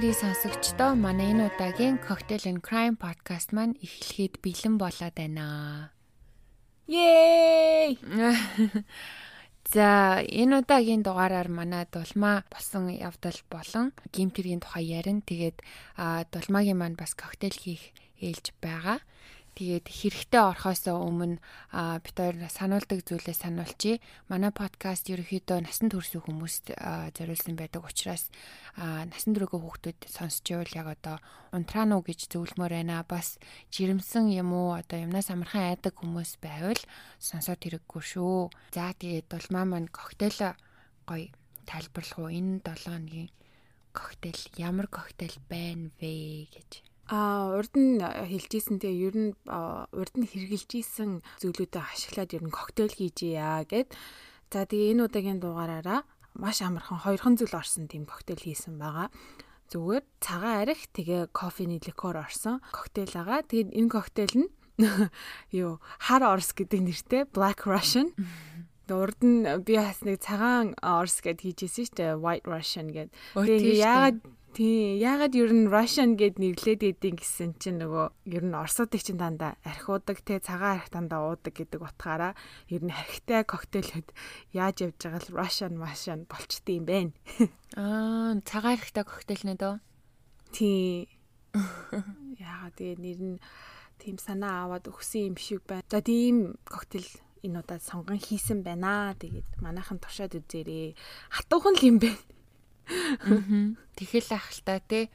хэрэг сонсогчдоо манай энэ удаагийн Cocktail and Crime podcast маань эхлэхэд бэлэн болоод байна. Yay! За энэ удаагийн дугаараар манай дулмаа болсон явдал болон гимтэргийн тухай ярина. Тэгээд дулмаагийн маань бас коктейл хийх ээлж байгаа. Тэгээд хэрэгтэй орохоос өмнө бид хоёр сануулдаг зүйлээ сануулчи. Манай подкаст ерөөхдөө насан турш хүмүүст зориулсан байдаг учраас насан туршийн хүүхдүүд сонсч байвал яг одоо унтраано гэж зөвлөмөр байна. Бас жирэмсэн юм уу одоо юмнаас амархан айдаг хүмүүс байвал сонсоод хэрэггүй шүү. За тэгээд дулмаа маань коктейл гоё тайлбарлах уу? Энэ 7 хоногийн коктейл ямар коктейл байна вэ гэж А урд нь хэлжсэн тэгээ ер нь урд нь хэрглэжсэн зүйлүүдээ ашиглаад ер нь коктейл хийжээ гэд. За тэгээ энэ удаагийн дугаараараа маш амархан хоёрхан зүйл орсон тийм коктейл хийсэн байгаа. Зүгээр цагаан арих тэгээ кофений ликер орсон коктейл байгаа. Тэгээд энэ коктейл нь юу хар орс гэдэг нэртэй Black Russian урд нь би бас нэг цагаан орс гэд хийжсэн шүү дээ White Russian гэд. Тэгээ яагаад Тий, яагаад ер нь Russian гэд нэрлээд идэng гэсэн чинь нөгөө ер нь Оросуудыг чинь дандаа архиудаг те цагаан арх дандаа уудаг гэдэг утгаараа ер нь архитай коктейлүүд яаж явж байгаа л Russian Russian болчтой юм байна. Аа, цагаан архитай коктейлнүүд үү? Тий. Яагаад тэгээ нэр нь тийм санаа аваад өгсөн юм шиг байна. За тийм коктейл энэ удаад сонгон хийсэн байна. Тэгээд манайхан туршаад үзээрэй. Хатуухан л юм байна. Тэхэл ах л та тий.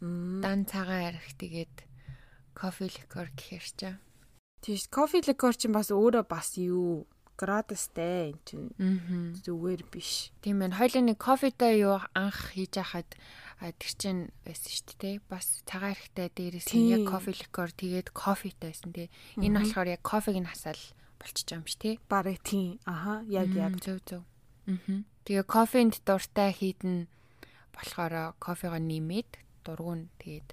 Дан цагаан арх тэгээд кофе ликер гэхэр чаа. Тийш кофе ликер чинь бас өөрөө бас юу градустай эн чинь зүгээр биш. Тийм ээ. Хоёлын нэг кофетай юу анх хийж хахад тэр чинь байсан шүү дээ. Бас цагаан архтай дээрээс нь яг кофе ликер тэгээд кофетай байсан тий. Энэ болохоор яг кофег нь хасаал байгаа юм биш тий. Бараг тийм. Аха. Яг яг зөв зөв. Тэгээ кофенд дуртай хийдэн болохоор кофего нэмээд дургуун тэгээд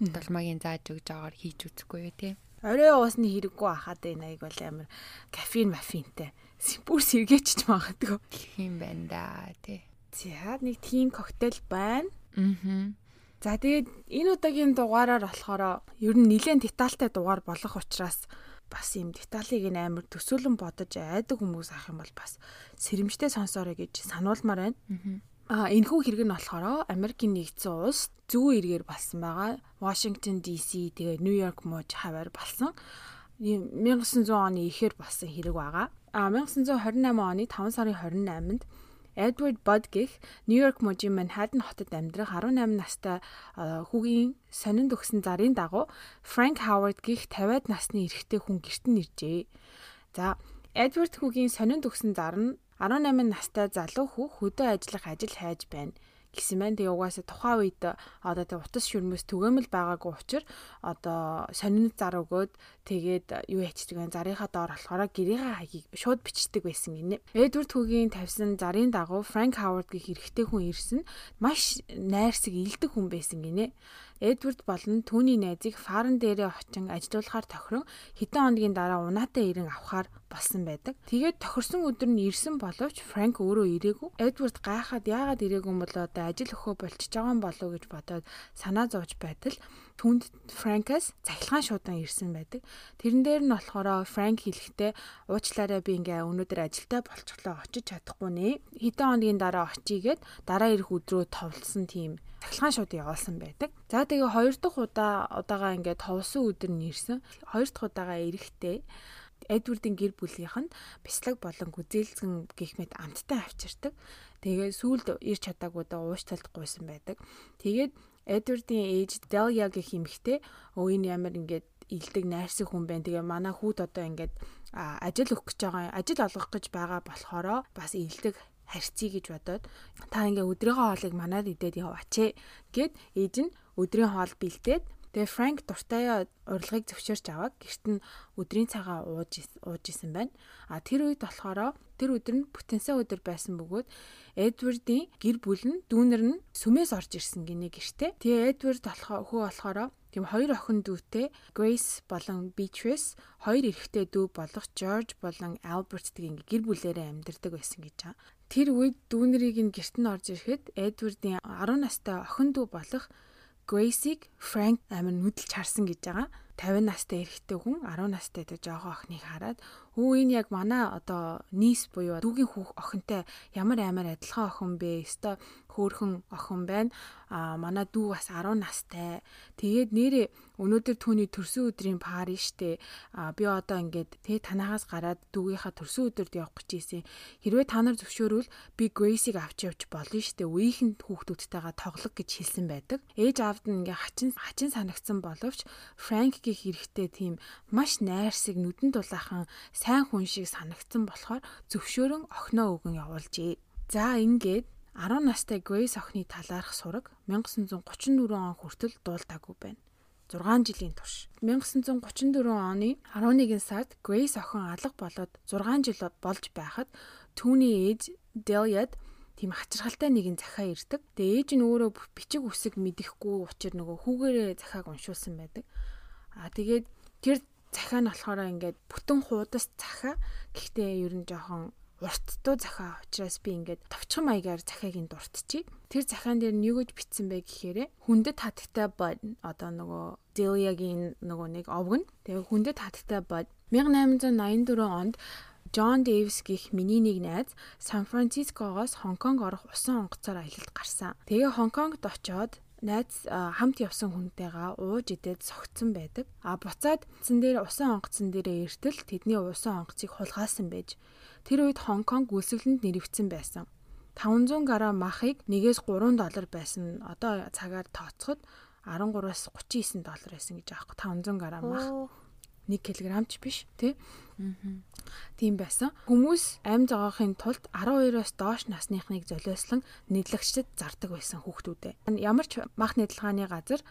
долмагийн зааж өгж байгаагаар хийж үзэхгүй юу те. Орой уусны хэрэггүй ахаад энэ аяг бол амар кофеин мафинтай. Бүр сэргээч ч магадгүй. Тийм байна да тий. За нэг тийм коктейл байна. Аа. За тэгээд энэ удаагийн дугаараар болохоор ер нь нэлээд детальтай дугаар болох учраас бас юм деталийг ин амар төсөөлөн бодож айдаг хүмүүс ах юм бол бас сэрэмжтэй сонсоорой гэж сануулмаар байна. Аа энэ хүү хэрэг нь болохоор Америкийн нэгдсэн улс зүүн эргээр болсон байгаа. Washington DC тэгээ Нью-Йорк мууж хавар болсон. 1900 оны ихэр болсон хэрэг байгаа. А 1928 оны 5 сарын 28-нд Эдвард Бод гэх Нью-Йорк мужийн Манхэттен хотод амьдрах 18 настай хүүгийн сонин төгсөн зарын дагуу Франк Хавард гих 50-аад насны эрэгтэй хүн гэрт нь иржээ. За Эдвард хүүгийн сонин төгсөн зар нь 18 настай залуу хүү хөдөө ажиллах ажил хайж байна гэсэн байна. Тэгээ угаасаа тухайн үед одоо тэг утас шүрмэс түгээмэл байгаагүй учраас одоо сонин зар өгөөд тэгээд юу ячдаг вэ? Зарынхаа доор болохоор гэрийнхаа хаягийг шууд бичдэг байсан гинэ. Эдвард Хүүгийн тавьсан зарын дагуу Франк Хавард гэх эрэгтэй хүн ирсэн маш найрсаг илдэг хүн байсан гинэ. Эдвард болон түүний найзыг фарн дээрээ очин ажилуулахаар тохирон хэдэн хоногийн дараа унаатай ирэн авахаар болсон байдаг. Тэгээд тохирсон өдөр нь ирсэн боловч Франк өөрөө ирээгүй. Эдвард гайхаад яагаад ирээгүй юм бол одоо ажил өхөө болчихж байгаа юм болов уу гэж бодоод санаа зовж байтал түнд Франкас цахилгаан шуудан ирсэн байдаг. Тэрэн дээр нь болохоор Франк хэлэхдээ уучлаарай би ингээ өнөөдөр ажилдаа болчихлоо очиж чадахгүй нэ. Хэдэн хоногийн дараа очийгээд дараа ирэх өдрөө товлсон тийм цахилгаан шууд явуулсан байдаг. За тэгээ хоёр дахь удаа удаага ингээд товсон өдөр нь ирсэн. Хоёр дахь удаага эрэхтэй Эдвардын гэр бүлийнх нь бяцлаг болон гүзээлзгэн гих мэт амттай авчирдаг. Тэгээ сүүлд ирч чадаагүйдаа уушталд гуйсан байдаг. Тэгээд Эдвардын ээж Делия гэх эмэгтэй өө энэ ямар ингээд илдэг найрсаг хүн байна. Тэгээ манай хүүд одоо ингээд ажил өгөх гэж байгаа ажил олгох гэж байгаа болохоро бас илдэг харьцъя гэж бодоод та ингээ өдрийнхөө хоолыг манад идээд яваач гэд ээж нь өдрийн хоол бэлдээд тэгээ Франк дуртай урилгыг зөвшөөрч аваад гэрт нь өдрийн цагаа ууж ууж исэн байна. А тэр үед болохоор тэр өдөр нь бүтэнсэн өдөр байсан бөгөөд Эдвардын гэр бүл нь дүүнер нь сүмээс орж ирсэн гинэ гэртээ. Тэгээ Эдвард болохоор хөө болохоор тийм хоёр охин дүүтэй Grace болон Beatrice хоёр эрэгтэй дүү болох George болон Albert ингээ гэр бүлээрээ амьдардаг байсан гэж байгаа. Тэр үед дүүнэрийг нь гэрт нь орж ирэхэд Эдвардын 10 настай охин дүү болох Грейсиг Франк амир нүдэлж харсан гэж байгаа. 50 настай эрэгтэй хүн 10 настай дэ жоохон охиныг хараад өө энэ яг манай одоо нийс буюу дүүгийн хүүх охинтой ямар амар адилхан охин бэ? Өстой хөөхөн охин байна. А манай дүү бас 10 настай. Тэгээд нэрээ өнөөдөр түүний төрсөн өдрийн пари штэ. А би одоо ингээд тэг танахаас гараад дүүгийнхаа төрсөн өдөрт явах гэж ийсэн. Хэрвээ та нар зөвшөөрвөл би Грейсийг авч явж болно штэ. Үеийнхэн хүүхдүүдтэйгээ тоглох гэж хэлсэн байдаг. Ээж аавд нь ингээ хачин хачин санагцсан боловч Франк гих эрэхтэй тийм маш найрсаг нүдэн дулаахан сайн хүн шиг санагцсан болохоор зөвшөөрөн охиноо өгөн явуулжээ. За ингээд 10 настай Грейс охины талаарх сураг 1934 он хүртэл дуулдаагүй байна. 6 жилийн турш 1934 оны 11 сард Грейс охин алга болоод 6 жил болж байхад түүний ээж Deliad тийм хачирхалтай нэгэн захаа ирдэг. Тэгээ ээж нь өөрөө бичиг үсэг мэдэхгүй учраас нөгөө хүүгээрээ захааг уншуулсан байдаг. Аа тэгээд тэр захаа нь болохоор ингээд бүтэн хуудас захаа. Гэхдээ ер нь жоохон урттуу захаа учраас би ингээд товчхон маягаар захааг нь дуртчих. Тэр захаан дээр нь юу гэж бичсэн бэ гэхээр хүндэт хатагтай бод одоо нөгөө Delia-гийн нөгөө нэг овгон. Тэгээ хүндэт хатагтай бод 1884 онд Джон Дэвис гих миний нэг найз Сан Францискогоос Хонконг орох усан онгоцоор аялалд гарсан. Тэгээ Хонконгт очоод найз хамт явсан хүнтэйгээ ууж идээд согтсон байдаг. А буцаад цэн дээр усан онгоцсон дээрээ эртэл тэдний усан онгоцыг хулгаасан байж тэр үед Хонконг үлсгэлэнд нэрвцсэн байсан. 500 г махыг 1-ээс 3 доллар байсан. Одоо цагаар тооцоход 13-аас 39 доллар байсан гэж аахгүй 500 г мах. 1 кг ч биш тий. Тийм байсан. Хүмүүс амь зоогохын тулд 12-оос доош насныхныг золиослон нэдлэгчдэд зардаг байсан хүүхдүүдээ. Ямар ч мах нэдлгааны газар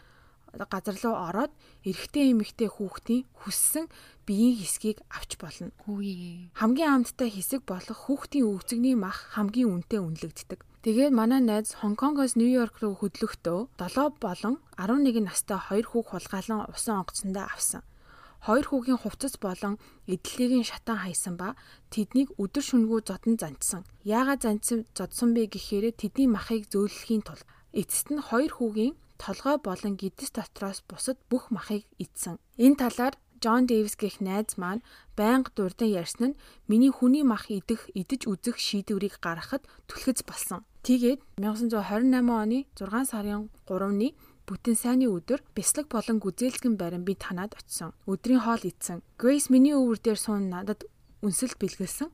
газар руу ороод эрэгтэй эмэгтэй хүүхдийн хүссэн биеийн хэсгийг авч болно. Хөөе. Хамгийн амттай хэсэг болох хүүхдийн өвцөгний мах хамгийн үнэтэй үнэлэгддэг. Тэгээд манай найз Хонконгоос Нью-Йорк руу хөдлөхдөө 7 болон 11 настай хоёр хүүг хулгайлан усан онгоцсондоо авсан. Хоёр хүүгийн хувцас болон эдлэгийн шатан хайсан ба тэднийг өдөр шөнөгүй зодон занцсан. Яагаад занцсан зодсон бэ гэхээр тэдний махыг зөөлөхийн тулд эцэст нь хоёр хүүгийн толгой болон гидс дотроос бусад бүх махыг идсэн. Энэ талаар Джон Дэвис гэх найз маань байнга дурдан ярьсан нь миний хүний мах идэх, идэж үзэх шийдвэрийг гаргахад түлхэц болсон. Тэгээд 1928 оны 6 сарын 3-ны бүтэн сайны өдөр бяцлаг болон гүзээлгэн барин би танаад очисон. Өдрийн хоол идсэн. Грейс миний өвөр дээр суун надад үнсэл бэлгэлсэн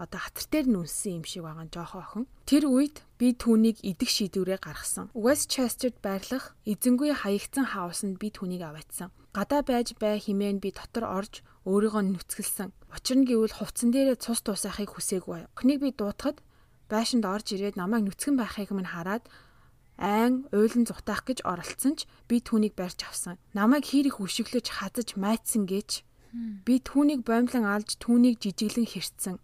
одоо хатар дээр нь үнсэн юм шиг байгаа жоохон охин. Тэр үед би түүнийг идэх шийдвэрээ гаргасан. Westchester-д байрлах эзэнгүй хаягдсан хаусанд би түүнийг аваадсан. Гадаа байж бай химэн би дотор орж өөрийгөө нүцгэлсэн. Учир нь гэвэл хувцсан дээрээ цус дуусахыг хүсээгүй. Охиныг би дуутахад байшинд орж ирээд намайг нүцгэн байхыг минь хараад айн уйлан зутаах гэж оролцсон ч би түүнийг барьж авсан. Намайг хэр их өшөглөж хазаж майцсан гэж би түүнийг боомлон алж түүнийг жижиглэн хэрцсэн.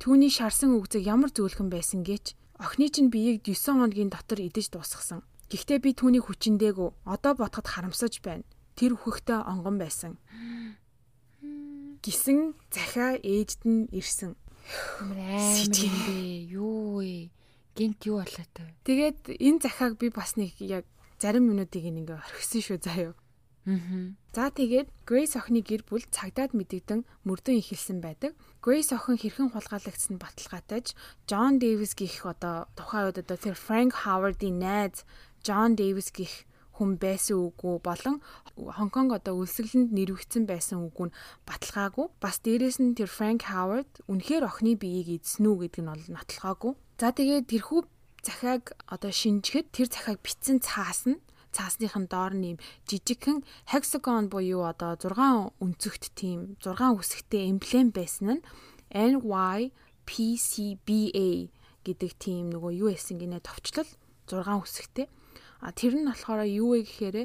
Түүний шарсан үгзэг ямар зөөлхөн байсан гэж охины чинь биеийг 9 хоногийн дотор идэж дуусгасан. Гэхдээ би түүний хүчиндээгүй одоо бодоход харамсаж байна. Тэр үхэхтэй онгон байсан. Гисэн захаа ээжд нь ирсэн. Юм бэ. Юу вэ? Гинт юу болоо та. Тэгээд энэ захааг би бас нэг яг зарим минутыг ингээ орхисон шүү заяа. Аа. За тэгээд Grace охины гэр бүл цагдаад мэдэгдэн мөрдөн ихэлсэн байдаг. Grace охин хэрхэн хулгайлагдсан баталгаатайж John Davis гих одоо тухайн үед одоо тэр Frank Howard-ийн найз John Davis гих хүн байсан үгүй болон Хонконг одоо үлсгэлэнд нэрвэгдсэн байсан үгүй нь баталгаагүй. Бас дээрэс нь тэр Frank Howard үнэхээр охины биеийг эзэн үү гэдэг нь бол нотлохоогүй. За тэгээд тэрхүү захааг одоо шинжгэд тэр захааг битсэн цаас нь цаасныхын доор нь юм жижигхэн hexagon буюу одоо 6 өнцөгт тийм 6 үсэгтэй эмблем байсан нь NYPCBA гэдэг тийм нөгөө юу эсэн гинэ товчлол 6 үсэгтэй. А тэр нь болохоор юу вэ гэхээр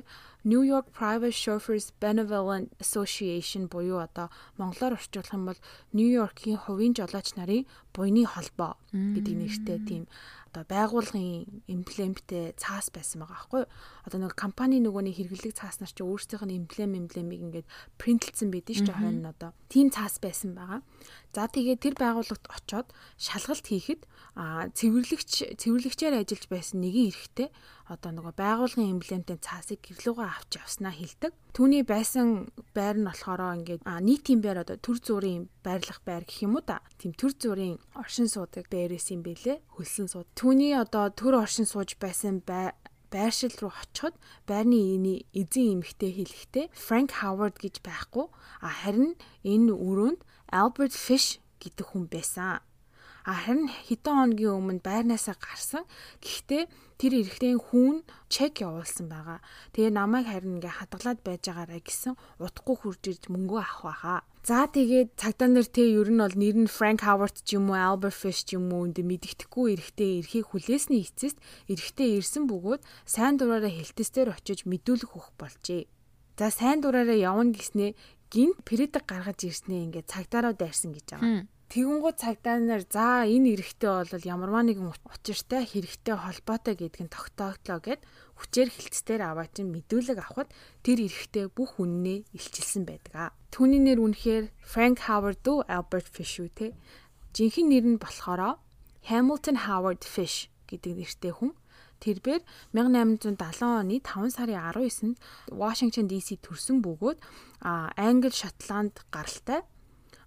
New York Private Chauffeurs Benevolent Association буюу одоо монголоор орчуулах юм бол York-ийн хувийн жолооч нарын буйны холбоо гэдэг нэртэй тийм одоо байгууллагын эмблемтэй цаас байсан байгаа байхгүй юу? Одоо нэг компани нөгөөний хэрэглэг цаас нар чи өөрсдийнх нь эмблем эмблемийг ингээд принтлцсэн байдэн шүү дээ хойно нь одоо. Тим цаас байсан байгаа. За тэгээд тэр байгууллагт очоод шалгалт хийхэд цэвэрлэгч цэвэрлэгчээр ажиллаж байсан нэгэн эрэгтэй одоо нөгөө байгуулгын эмблемтэй цаасыг гэрлүүгээ авч явснаа хэлдэг. Түүний байсан байр нь болохоор ингээд нийтийн байр одоо төр зүрийн байрлах байр гэх юм уу та. Тим төр зүрийн оршин суудаг байрээс юм бэлээ. Хөлсөн сууд. Түүний одоо төр оршин сууж байсан бай байршил руу очиход байрны эзэн эмэгтэй хэлэхдээ Frank Howard гэж байхгүй а харин энэ өрөөнд Albert Fish гэдэг хүн байсан. А харин хэдэн хоногийн өмнө байрнаасаа гарсан. Гэхдээ тэр эрэгтэй хүн чек явуулсан байгаа. Тэгээ намайг харин ингээ хадгалаад байж байгаарай гэсэн утгагүй хурж ирж мөнгөө авах байхаа. За тэгээд цагдаа нар те ер нь бол нэр нь Frank Howard ч юм уу Albert Fish ч юм уу энэ мэддэхгүй эрэгтэй эрхийг хүлээсний эцэст эрэгтэй ирсэн бөгөөд сайн дураараа хэлтэстээр очиж мэдүүлэх өгөх болжээ. За сайн дураараа явна гэснээ гинт прэдэг гаргаж ирснээ ингээ цагдаараа дайрсан гэж байгаа. Тэгэнгუთ цагдаа нар за энэ эрэгтэй бол ямарваа нэгэн учиртай хэрэгтэй холбоотой гэдг нь тогтооглоо гэд хүчээр хилцээр аваад чинь мэдүүлэг авахд тэр эрэгтэй бүх үннээ илчилсэн байдаг. Түүний нэр үнэхээр Frank Howard уу Albert Fish үү те. Жинхэнэ нэр нь болохоор Hamilton Howard Fish гэдэг нэртэй хүн. Тэрээр 1870 оны 5 сарын 19-нд Washington DC төрсэн бөгөөд Англи, Шотланд гаралтай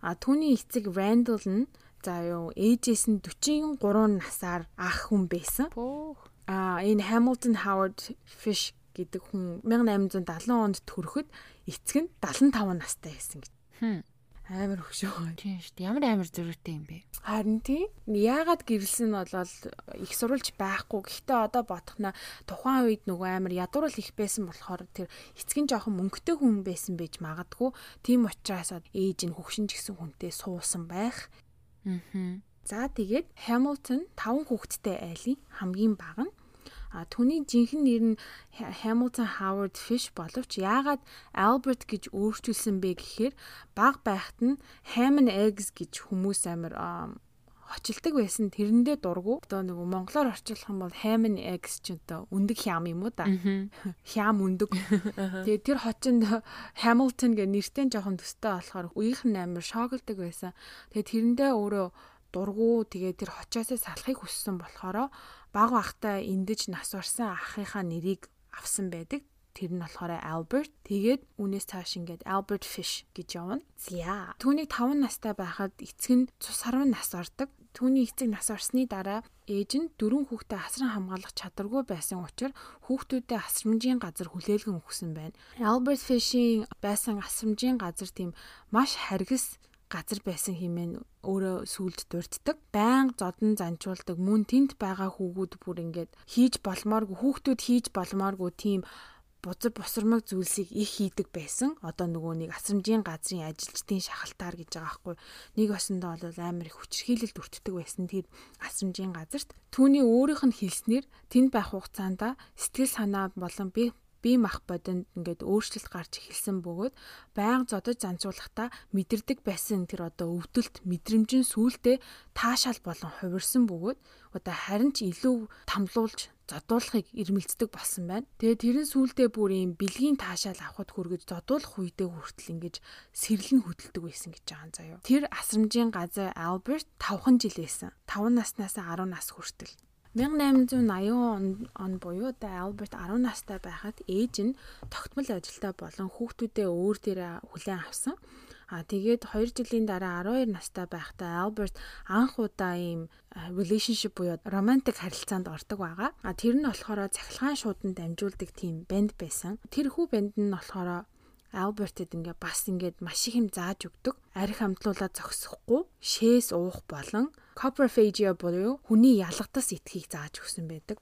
А түүний эцэг Randall нь за юу ээжээс нь 43 насаар ах хүн байсан. А энэ Hamilton Howard Fish гэдэг хүн 1870 онд төрөхөд эцэг нь 75 настай байсан гэж. Амар хөшөө. Тийм шүү дээ. Ямар амар зөрүүтэй юм бэ? Харин тийм. Яагаад гэрэлсэн нь болол их сурулж байхгүй. Гэхдээ одоо бодохно тухайн үед нөгөө амар ядуурл их байсан болохоор тэр эцгийн жоохон мөнгөтэй хүн байсан байж магадгүй. Тийм учраас ээж нь хөгшин ч гэсэн хүнтэй суусан байх. Аа. За тэгээд Hamilton 5 хүүхэдтэй айлын хамгийн бага нь А түүний жинхэнэ нэр нь Hamilton Howard Fish боловч яагаад Albert гэж өөрчилсөн бэ гэхээр баг байхад нь ham and eggs гэж хүмүүс амар хочилдог байсан тэрэндээ дургу. Одоо нэг монголоор орчуулах юм бол and eggs ч одоо өндөг хям юм уу да. Хям өндөг. Тэгээ тэр хочинд Hamilton гэ нэртэй жоохон төстэй болохоор үеийнх нь амар шоглдог байсан. Тэгээ тэрэндээ өөрөө дургу тэгээ тэр хочоосоо салахыг хүссэн болохоор баг багтаа эндэж нас орсон ахыхаа нэрийг авсан байдаг. Тэр нь болохоор Albert. Тэгээд үүнээс цааш ингээд Albert Fish гэж явна. Зя. Түүний 5 настай байхад эцэг нь цус харван нас ордог. Түүний эцэг нас орсны дараа ээж нь дөрвөн хүүхдээ асран хамгаалах чадваргүй байсан учраас хүүхдүүдэд асрамжийн газар хүлээлгэн өгсөн байна. Albert Fish-ийн байсан асрамжийн газар тийм маш харгас газар байсан хэмээн өөрөө сүлд дурддаг. Баян зодон занчуулдаг. Мөн тэнд байгаа хүүгүүд бүр ингээд хийж болмооргүй хүүхдүүд хийж болмооргүй тийм бузар босромог зүйлсийг их хийдэг байсан. Одоо нөгөө нэг асрамжийн газрын ажилчдын шахалтаар гэж байгаа байхгүй. Нэг осондоо бол амар их хүчрхийлэлд өртдөг байсан тэр асрамжийн газарт. Түүний өөрийнх нь хэлснээр тэнд байх хугацаанд сэтгэл санаа болон бие бие мах бодонд ингээд өөрчлөлт гарч эхэлсэн бөгөөд байнга зодож занцуулахдаа мэдэрдэг байсан тэр одоо өвдөлт мэдрэмжийн сүултээ таашаал болон хувирсан бөгөөд одоо харин ч илүү тамлуулж зодуулахыг ирмэлцдэг болсон байна. Тэгээ тэрэн сүултээ бүр юм бэлгийн таашаал авахд хүргэж зодуулах үедээ хүртэл ингэж сэрлэн хөдөлдөг байсан гэж байгаа юм заяа. Тэр асрамжийн газар Альберт 5хан жил байсан. 5 наснаас 10 нас хүртэл. 1880 он буюу да Альберт 10 настай байхад ээж нь тогтмол ажилтаа болон хүүхдүүдээ өөр дээрээ хүлээн авсан. А тэгээд 2 жилийн дараа 12 настай байхдаа Альберт анх удаа ийм relationship буюу романтик харилцаанд ордог байгаа. А тэр нь болохоор цахилгаан шуудан дамжуулдаг тийм банд байсан. Тэр хүү банд нь болохоор Альбертэд ингээ бас ингээд маш их юм зааж өгдөг. Арх хамтлуулаад зогсохгүй, шээс уух болон coprophagia буюу хүний ялгадас итгэхийг зааж өгсөн байдаг.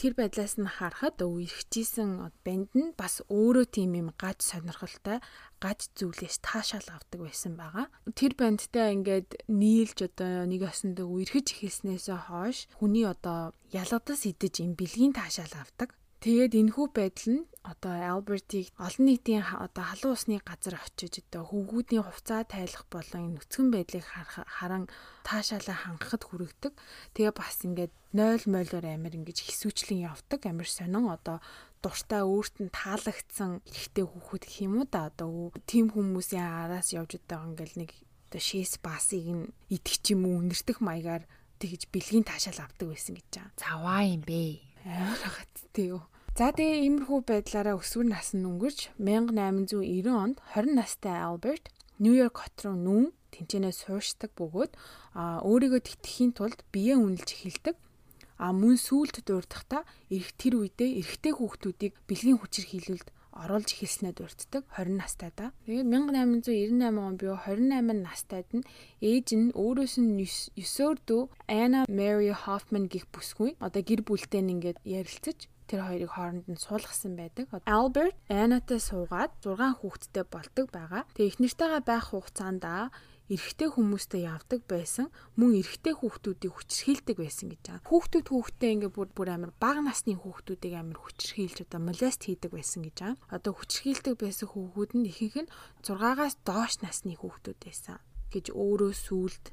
Тэр байдлаас нь харахад үерхжсэн банд нь бас өөрөө тийм юм гаж сонирхолтой гаж зүйлээс таашаал авдаг байсан байгаа. Тэр бандтай ингээд нийлж одоо нэг осондоо үерхэж эхэлснээс хойш хүний одоо ялгадас идэж юм бэлгийн таашаал авдаг Тэгээд энэхүү байдал нь одоо Альбертийг олон нийтийн одоо халуун усны газар очиж одоо хөвгүүдийн хувцаа тайлах болон нүцгэн байдлыг харан таашаалаа хангахад хүрэгдэг. Тэгээ бас ингээд 0 молоор амир ингэж хисүүчлэн явдаг. Амир сонин одоо дуртай өөрт нь таалагдсан эрэгтэй хүүхэд гэх юм уу да одоо тийм хүмүүсийн араас явж байгаа ингээл нэг одоо шээс басыг нь идэх ч юм уу үнэртэх маягаар тэгж бэлгийн таашаал авдаг байсан гэж байгаа. Заваа юм бэ. Тий юу. За тэгээ иймэрхүү байдлаараа өсвөр нас нь өнгөрч 1890 онд 20 настай Альберт Нью-Йорк хот руу нүүн тэнцэнэ сууршдаг бөгөөд өөрийгөө тэтгэхийн тулд биеэ үнэлж эхэлдэг. А мөн сүулт дурдахдаа эрэх тэр үедээ эрэгтэй хүүхдүүдийг бэлгийн хүчээр хилүүлд оруулж эхэлснээр дурддаг 20 настайдаа. Тэгээд 1898 он буюу 28 настайд нь ээж нь өөрөөс нь 9-р дүү Anna Mary Hoffman гих бүсгүй одоо гэр бүлтэй нь ингээд ярилцаж тэр хоёрыг хооронд нь суулгасан байдаг. Albert Anna-тай суугаад 6 хүүхэдтэй болдог байгаа. Тэгээ их нэртэйгээ байх хугацаанд эрэгтэй хүмүүстэй явдаг байсан мөн эрэгтэй хүүхдүүдийг хүчрхийлдэг байсан гэж байгаа. Хүүхдүүд хүүхдтэй ингээ бүр бүр амар бага насны хүүхдүүдийг амар хүчрхийлж одоо молест хийдэг байсан гэж байгаа. Одоо хүчрхийлдэг байсан хүүхдүүд нь ихэнх нь 6-аас доош насны хүүхдүүд байсан гэж өөрөө сүулт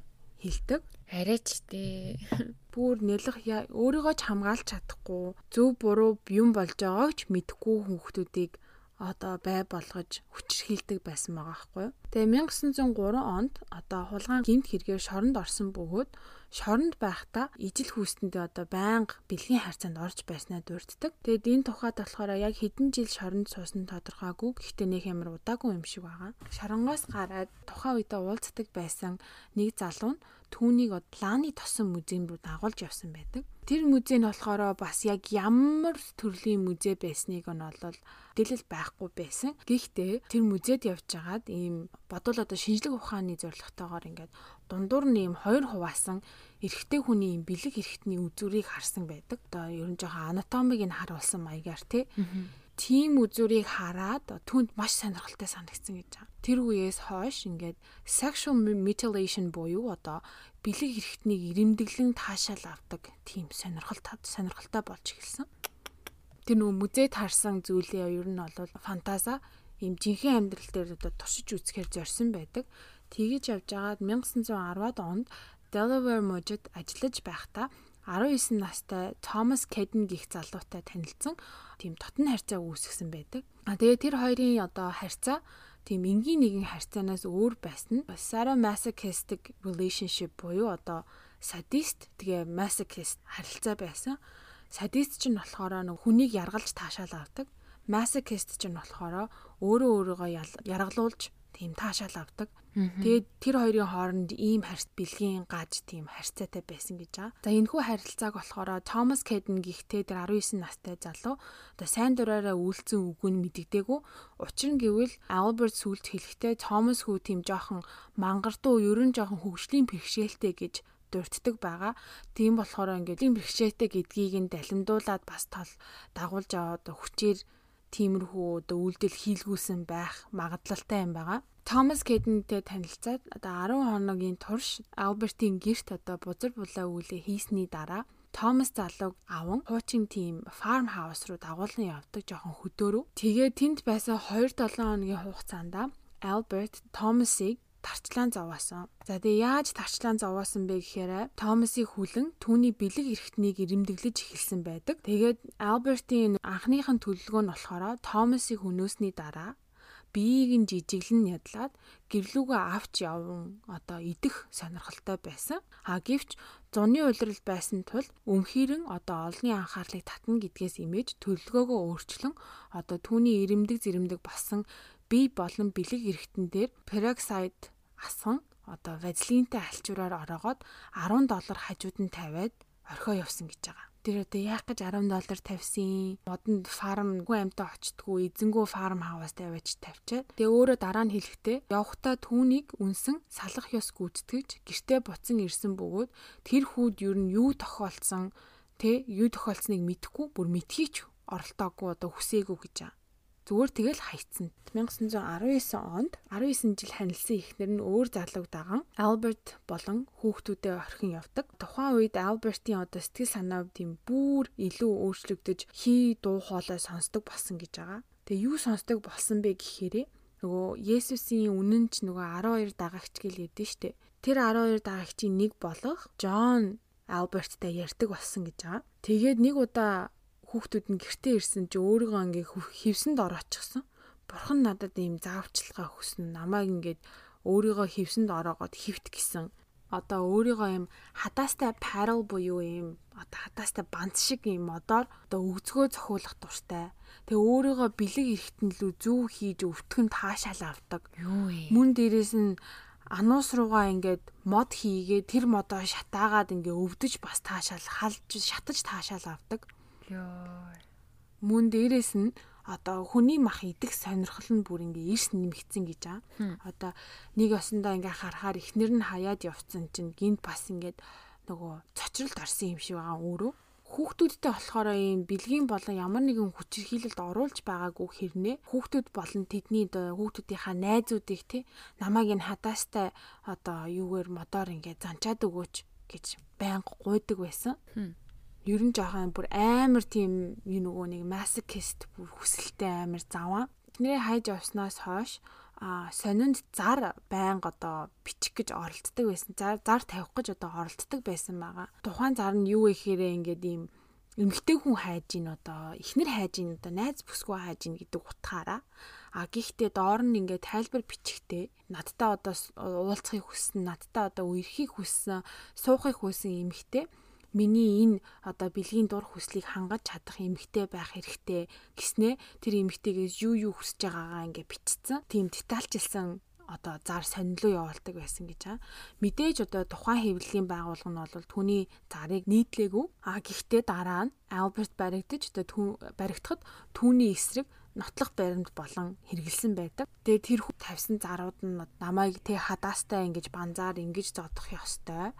хилдэг. Арайч тээ. Бүр нэлэх өөрийгөө ч хамгаалж чадахгүй зөв буруу юм болж байгааг ч мэдэхгүй хүүхдүүдийг одоо бай болгож хүчрхийлдэг байсан байгаа байхгүй юу. Тэгээ 1903 онд одоо хулгайн гинт хэрэгээр шоронд орсон бөгөөд шоронд байхдаа ижил хүүстэндээ одоо байнга бэлгийн харьцаанд орж байснаа дурддаг. Тэгээд энэ тухайд болохоор яг хэдэн жил шоронд суусан тодорхойгүй. Гэхдээ нэг ямар удаагүй юм шиг байгаа. Шоронгоос гараад тухайн үедээ уулздаг байсан нэг залуу нь түүнийг лааны тосон музейм руу дагуулж явсан байдаг. Тэр музей нь болохоор бас яг ямар төрлийн музей байсныг нь бол мэдээлэл байхгүй байсан. Гэхдээ тэр музейд явж байгаад ийм бодвол одоо шинжлэх ухааны зорилготойгоор ингээд дундуур нь ийм хоёр хуваасан эрэгтэй хүний ийм бэлэг эрэгтний үзүүрийг харсан байдаг. Одоо ер нь жоохон анатомиг нь харуулсан маягаар тий тийм үзүүрийг хараад түнд маш сонирхолтой санагдсан гэж байгаа. Тэр үеэс хойш ингээд sexual mutilation буюу одоо бэлэг хэрэгтнийг ирэмдэглэн таашаал авдаг тийм сонирхол сонирхолтой болж эхэлсэн. Тэр нөгөө музейд харсан зүйлээ ер нь бол фантаза ийм жинхэнэ амьдрал дээр одоо туршиж үзэхээр зорьсон байдаг. Тэгэж явж байгаад 1910-ад онд Delaware мужид ажиллаж байхдаа 19 настай Томас Кеден гих залуутай танилцсан тийм дотн харьцаа үүсгэсэн байдаг. А тэгээ тэр хоёрын одоо харьцаа тийм энгийн нэгэн харьцаанаас өөр байсан. Sadomasochistic relationship буюу одоо садист тэгээ masochist харилцаа байсан. Садист ч нь болохоор нэг хүнийг яргалж таашаал авдаг. Masochist ч нь болохоор өөрөө өөрийгөө яргалуулж тийм таашаал авдаг. Тэгээд тэр хоёрын хооронд ийм харьц бэлгийн гаж тийм харьцаатай байсан гэж байгаа. За энэхүү харилцааг болохоор Томас Кэден гихтэй тэр 19 настай залуу одоо сайн дураараа үйлцэн үгүй нь мэддэггүй. Учир нь гэвэл Альберт сүлд хэлэхдээ Томас хүү тийм жоохон мангардуу ерөн жоохон хөвгшлийн бэрхшээлтэй гэж дурддаг байгаа. Тийм болохоор ингээд бэрхшээтэй гэдгийг нь далимдуулаад бас тол дагуулж аваад хүчээр тиймэрхүү одоо үйлдэл хийлгүүлсэн байх магадлалтай юм байгаа. Томас Кэдентэй танилцаад одоо 10 хоногийн турш Альбертийн гэрт одоо бузар булаа үйлээ хийсний дараа Томас залууг аван хуучин тим фарм хаус руу дагуулan явдаг жоохон хөдөөрөв. Тэгээ тэнд байсан 2-7 хоногийн хугацаанд Альберт Томасыг тарчлаан зовоосон. За тэгээ яаж тарчлаан зовоосон бэ гэхээр Томасыг хүлэн түүний бэлэг эрхтнийг ирэмдэглэж эхэлсэн байдаг. Тэгээд Альбертийн анхныхын төлөвлөгөө нь болохоор Томасыг хөнөөсний дараа биеийг нь жижиглэн ядлаад гэрлүүгөө авч явсан одоо идэх сонирхолтой байсан. А гэвч зуны улирал байсан тул өмхирэн одоо олонний анхаарлыг татна гэдгээс имэж төлөвлөгөөгөө өөрчлөн одоо түүний ирэмдэг зэрэмдэг болсон бие болон бэлэг эргэтэн дээр peroxide асан одоо вазелинтэй альчуураар ороогоод 10 доллар хажууд нь тавиад орхио явсан гэж байгаа. Тэр одоо яах гэж 10 доллар тавьсан? Модонд фарм гүн амтаа очтгүй эзэнгүү фарм хаваас тавиач тавьчаад. Тэгээ өөрөө дараа нь хэлэхдээ явхтаа түүнийг үнсэн салах ёс гүйтгэж гэртээ буцан ирсэн бөгөөд тэр хүүд юу нь юу тохиолдсон тэ юу тохиолдсныг мэдэхгүй бүр мэдхийч оролтоогүй одоо хүсээгүй гэж байгаа. Зүгээр тэгэл хайцсан. 1919 онд 19 жил ханилсан ихнэр нь өөр залууг даган Альберт болон хүүхдүүдээ орхин явдаг. Тухайн үед Альбертийн одоо сэтгэл санаа тийм бүр илүү өөрчлөгдөж хий дуу хоолой сонсдог болсон гэж байгаа. Тэгээ юу сонсдог болсон бэ гэхээрээ нөгөө Есүсийн үнэн ч нөгөө 12 дагагч гэл ядэн штэ. Тэр 12 дагагчийн нэг болох Джон Альберттай ярьдаг болсон гэж байгаа. Тэгээд нэг удаа хүүхдүүд нь гэртээ ирсэн чи өөрийгөө ингээ хевсэнд ороочихсон. Бурхан надад ийм заавчлага өгсөн. Намайг ингээд өөрийгөө хевсэнд ороогоод хөвт гисэн. Одоо өөрийгөө ийм хадаастай parallel буюу ийм одоо хадаастай банц шиг ийм модоор одоо өгзгөө зохиулах дуртай. Тэгээ өөрийгөө бэлэг эрэхтэн лүү зүү хийж өвтгөн таашаал авдаг. Мөн дээрээс нь ануус руугаа ингээд мод хийгээ тэр модоо шатаагаад ингээ өвдөж бас таашаал халж шатаж таашаал авдаг. Йоо. Мөн дээрэс нь одоо хүний мах идэх сонирхол нь бүр ингээ эрс нэмэгдсэн гэж аа. Одоо нэг осондоо ингээ харахаар ихнэр нь хаяад явцсан чинь гинт бас ингээд нөгөө цочролд орсон юм шиг байгаа өөрөө. Хүүхдүүдтэй болохоор ийм бэлгийн болон ямар нэгэн хүчирхийлэлд оруулж байгаагүй хэрнээ хүүхдүүд болон тэдний хүүхдүүдийнхаа найзуудыг те намайг энэ хадаастай одоо юугээр модоор ингээ занчаад өгөөч гэж байнга гуйдаг байсан ер нь жоохон бүр амар тийм юу нөгөө нэг масокист бүр хүсэлтэй амар заваа. Тэдний хайж явснаас хойш а сонинд зар байнга одоо бичих гэж оролддог байсан. Зар зар тавих гэж одоо оролддог байсан байгаа. Тухайн зар нь юу гэхээрээ ингээд ийм эмгтэй хүн хайж ийн одоо ихнэр хайж ийн одоо найз бүсгүй хайж ийн гэдэг утгаараа а гихтээ доор нь ингээд тайлбар бичихтэй надтай одоо уулзахыг хүссэн надтай одоо үерхийг хүссэн суухыг хүссэн эмгтэй миний энэ одоо бэлгийн дур хүслийг хангаж чадах эмгтэй байх хэрэгтэй гэснээ тэр эмгтэйгээс юу юу хүсэж байгаагаа ингээ бичсэн. Тийм детальчилсан одоо зар сонирхлоо явуулдаг байсан гэж аа. Мэдээж одоо тухайн хэвлэлийн байгууллага нь бол түүний зарыг нийтлээгүй. А гэхдээ дараа нь Альберт баригдаж одоо баригдахад түүний эсрэг нотлох баримт болон хэрэгэлсэн байдаг. Тэгээ тэр хүү тавьсан зарууд нь намайг тэ хадаастай ингэж банзаар ингэж зодох ёстой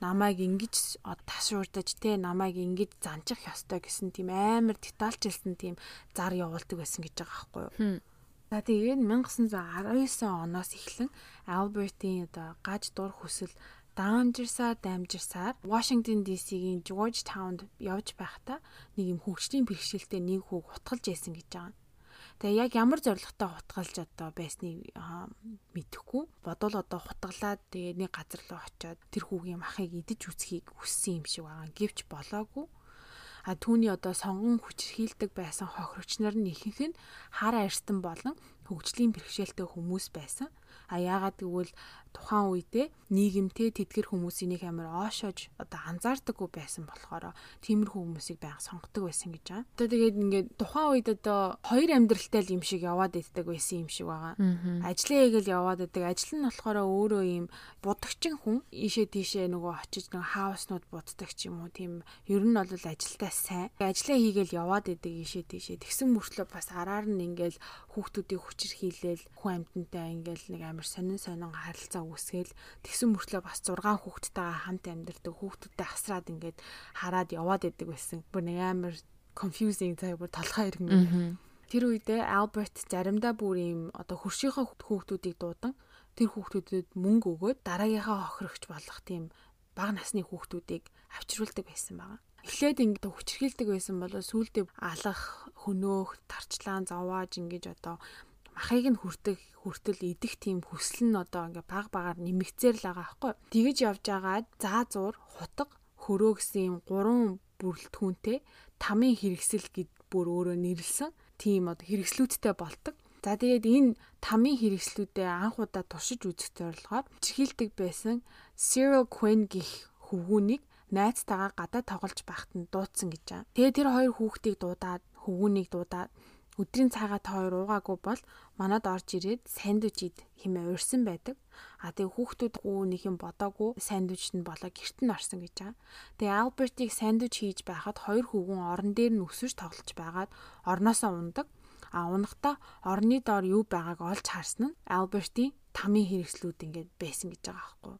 намайг ингэж ташуурдаж те намайг ингэж занчих ёстой гэсэн тийм амар детальчилсан тийм зар явуулдаг байсан гэж байгаа байхгүй юу. За тэгээд 1919 оноос эхлэн Альбертийн одоо гаж дур хүсэл дамжирсаар дамжирсаар Washington DC-ийн Georgetown-д явж байхдаа нэг юм хөгжлийн бэрхшээлтэй нэг хүүг утгалж яйсан гэж байгаа. Тэгээ яг ямар зоригтой хутгалж одоо байсныг мэдэхгүй. Бодвол одоо хутгалаад тэгээ нэг газар руу очиод тэр хүүгийн махыг идэж үсхийг хүссэн юм шиг байгаа. Гэвч болоогүй. А түүний одоо сонгон хүчрхийлдэг байсан хохирогч нар нь ихэнх нь хар арстан болон хөгжлийн бэрхшээлтэй хүмүүс байсан. А яагаад гэвэл тухайн үедээ нийгэмтэй тэтгэр хүмүүсийн нэг амар оошоож одоо анзаардаггүй байсан болохоор тиймэрхүү хүмүүсийг байнга сонгодог байсан гэж байгаа. Одоо тэгээд ингээд тухайн үед одоо хоёр амьдралтай л юм шиг яваад иддэг байсан юм шиг байгаа. Ажлын эгэл яваад идэг. Ажил нь болохоор өөрөө ийм будагчин хүн ийшээ тийшээ нөгөө очиж нөгөө хауснууд буддаг ч юм уу тийм ер нь бол ажилдаа сайн. Ажлаа хийгээл яваад идэг ийшээ тийшээ. Тэгсэн мөртлөө бас араар нь ингээл хүүхдүүдийг хүчирхийлэл хүн амьтантай ингээл нэг амар сонин сонин харилцаа үүсгээл тэгсэн мөртлөө бас 6 хүүхдтэйгээ хамт амьдардаг хүүхдүүдтэй хасраад ингээд хараад яваад идэг байсан. Бүр нэг амар confusing цаг бүр толгой иргэн. Тэр үедээ Альберт заримдаа бүр ийм одоо хөршийнхөө хүүхдүүдийг дуудан тэр хүүхдүүдэд мөнгө өгөөд дараагийнхаа хохирогч болох тийм бага насны хүүхдүүдийг авчруулдаг байсан байгаа. Эхлээд ингээд хүчрхийлдэг байсан бол сүүлдээ алах, хөнөөх, тарчлаан, зовоож ингэж одоо махыг нь хүртэх хүртэл идэх тийм хүсэл нь одоо ингээ баг багаар нэмэгцээр л байгаа байхгүй. Тэгэж явж байгаад заа зуур хутга хөрөө гэсэн юм гурван бүрэлдэхүүнтэй тамийн хэрэгсэл гэд бүр өөрөө нэрлсэн тийм одоо хэрэгслүүдтэй бол ตก. За тэгээд энэ тамийн хэрэгслүүдэд анх удаа туршиж үзэх зорилгоор чихэлдэг байсан Cyril Quinn гих хөвгүүнийг найзтайгаа гадаа тоглож байхад нь дуудсан гэж байна. Тэгээ тэр хоёр хүүхдийг дуудаад хөвгүүнийг дуудаад өдрийн цагаат хоёр уугаагүй бол манад орж ирээд сандвич ид хэмээ урьсан байдаг. А тэгээ хүүхдүүд гоо нэг юм бодоогүй сандвич нь болоо герт нь орсон гэж байгаа. Тэгээ Альбертийг сандвич хийж байхад хоёр хүүгэн орон дээр нь өсөж тоглож байгаад орноосоо ундаг. А унахдаа орны доор юу байгааг олж харсан нь Альбертийн тамийн хэрэгслүүд ингээд байсан гэж байгаа байхгүй.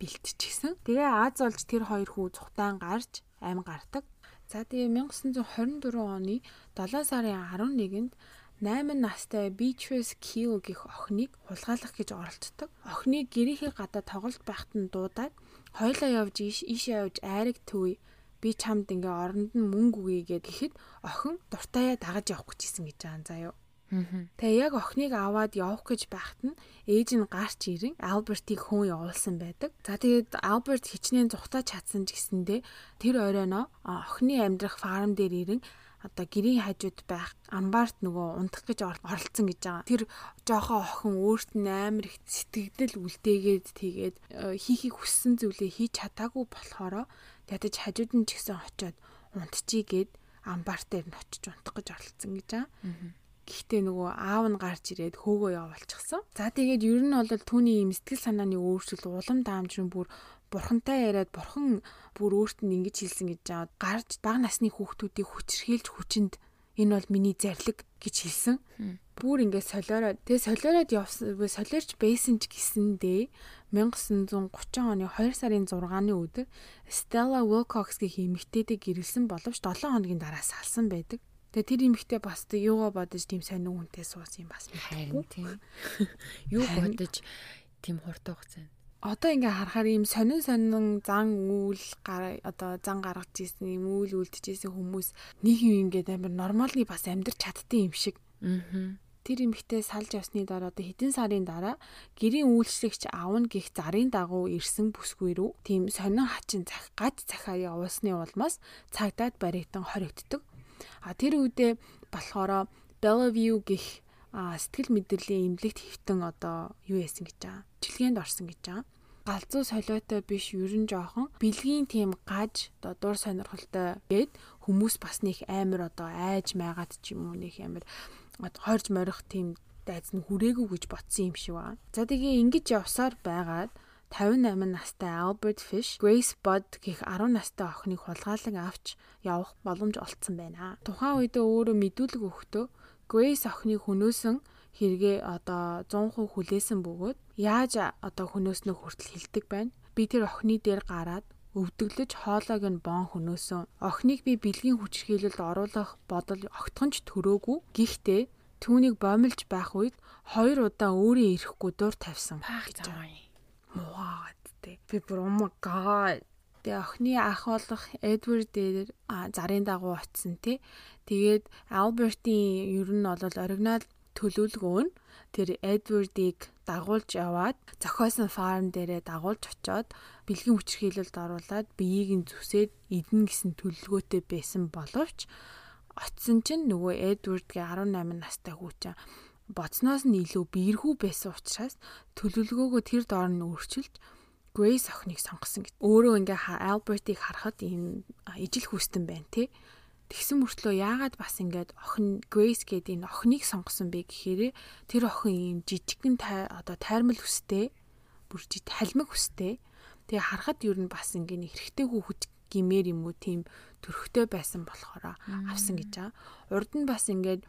Бэлтчихсэн. Тэгээ Аз олж тэр хоёр хүү цухтаан гарч амь гардаг. За тэгээ 1924 оны 7 сарын 11-нд 8 настай Beatrice Kill гэх охиныг хулгайлах гэж оролцдог. Охиныг гэрийнхээ гадаа тоглож байхад нь дуудаад хоёлаа явж ийшээ явж айраг төвөө би чамд ингээ оронд нь мөнгө өгье гэхэд охин дуртаяа дагаж явах гэж исэн гэж байгаа заяа. Тэгээ яг охиныг аваад явах гэж байхад нь ээж нь гарч ирэн Альбертийг хүн явуулсан байдаг. За тэгээд Альберт хичнээн зүхтаа чадсан ч гэсэндээ тэр оройноо охины амьдрах фарм дээр ирэн одоо гэрийн хажууд байх амбарт нөгөө унтах гэж оролцсон гэж байгаа. Тэр жоохоо охин өөрт нь амар их сэтгэгдэл үлдээгээд тэгээд э, хийхийг хүссэн зүйлээ хийж чадаагүй болохоор ядаж хажууд нь ч гэсэн очиод унтчихийгээд амбар дээр нь очиж унтах гэж оролцсон гэж байгаа. Гэхдээ нөгөө аав нь гарч ирээд хөөгөө явуулчихсан. За тэгээд ер нь бол түүний юм сэтгэл санааны өөрчлөл улам даамжрын бүр бурхантай яриад бурхан бүр өөрт нь ингэж хэлсэн гэж жаад гарч бага насны хүүхдүүдийг хүчрхийлж хүчинд энэ бол миний зарлиг гэж хэлсэн. Бүр ингээд солиороо тэгээ солиороод явсан солиорч байсан ч гэсэндээ 1930 оны 2 сарын 6-ны өдөр Stella Wilcox гэх эмэгтэйдээ гэрэлсэн боловч 7 хоногийн дараа салсан байдаг. Тэгээ тэр эмэгтэй бас юугаа бодож тийм сонин хүнтэй суусан юм бас. Харин тийм. Юу бодож тийм хурдан хугацаанд одоо ингээ харахаар ийм сонин сонин зан үйл одоо зан гаргаж ийсэн юм үйл үлдэж ийсэн хүмүүс нэг юм ингээд амар нормалны бас амьдрч чаддсан юм шиг. Аа. Тэр эмэгтэй салж явсны дараа одоо хэдэн сарын дараа гэрийн үйлчлэгч аавн гих зарын дагуу ирсэн бүсгүй рүү тийм сонин хачин цах гад цахаа явуулсны улмаас цагдаад баригдан хоригддог. А тэр үедээ болохоро Bellevue гих сэтгэл мэдрэлийн эмнэлэгт хөвтөн одоо юу яасан гэж байгаа жилгээнд орсон гэж байгаа. Галзуу солиотой биш ерөн жоохон бэлгийн тийм гаж одоо дур сонирхолтой гээд хүмүүс бас нэг амар одоо айж майгаад ч юм уу нэг амар хойрж морих тийм дайц нь хүрээгүй гэж ботсон юм шиг байна. За тэгээ ингэж явсаар байгаад 58 настай Albert Fish, Grace Budd гэх 10 настай охиныг хулгайлан авч явах боломж олцсон байна. Тухайн үедээ өөрөө мэдүүлэг өгөхдөө Grace охиныг хөнөөсөн хэрэгээ одоо 100% хүлээсэн бөгөөд яаж одоо хөнөөснөө хүртэл хилдэг байна. Би тэр охины дээр гараад өвдөглөж хоолойг нь бон хөнөөсөн. Охиныг би бэлгийн хүчрхийлэлд оруулах бодол огтхонч төрөөгүй. Гэхдээ түүнийг бомилж байх үед хоёр удаа өөрөө ирэхгүй дур тавьсан. гэж байгаа юм. Муугаад тээ. Би бүр oh my god Тэгээ охины ах болох Эдвард дээр зарын дагуу очисон тий. Тэгээд Альбертийн ер нь бол оригинал төлөвлөгөө нь тэр Эдвардыг дагуулж яваад зохиосон фарм дээрээ дагуулж очоод бэлгийн хүчирхийлэлд оруулаад биеийг нь зүсээд идэн гэсэн төлөвлөгөөтэй байсан боловч очсон чинь нөгөө Эдвардгийн 18 настай хүүчин боцноос нь илүү биерхүү байсан учраас төлөвлөгөөгөө тэр доор нь өөрчилж Грейс охиныг сонгосон гэж. Өөрөө ингээ Альбертийг харахад ийм ижил хүстэн байна тий. Тэгсэн мөртлөө яагаад бас ингээд охин Грейс гэдэг энэ охиныг сонгосон бэ гэхээр тэр охин ийм жижигхэн одоо тайрмал хүстэй бүр жид халмиг хүстэй. Тэгээ харахад юу н бас ингээд эрэгтэй хүүхэд гимээр юм уу тийм төрхтэй байсан болохоор авсан гэж байгаа. Урд нь бас ингээд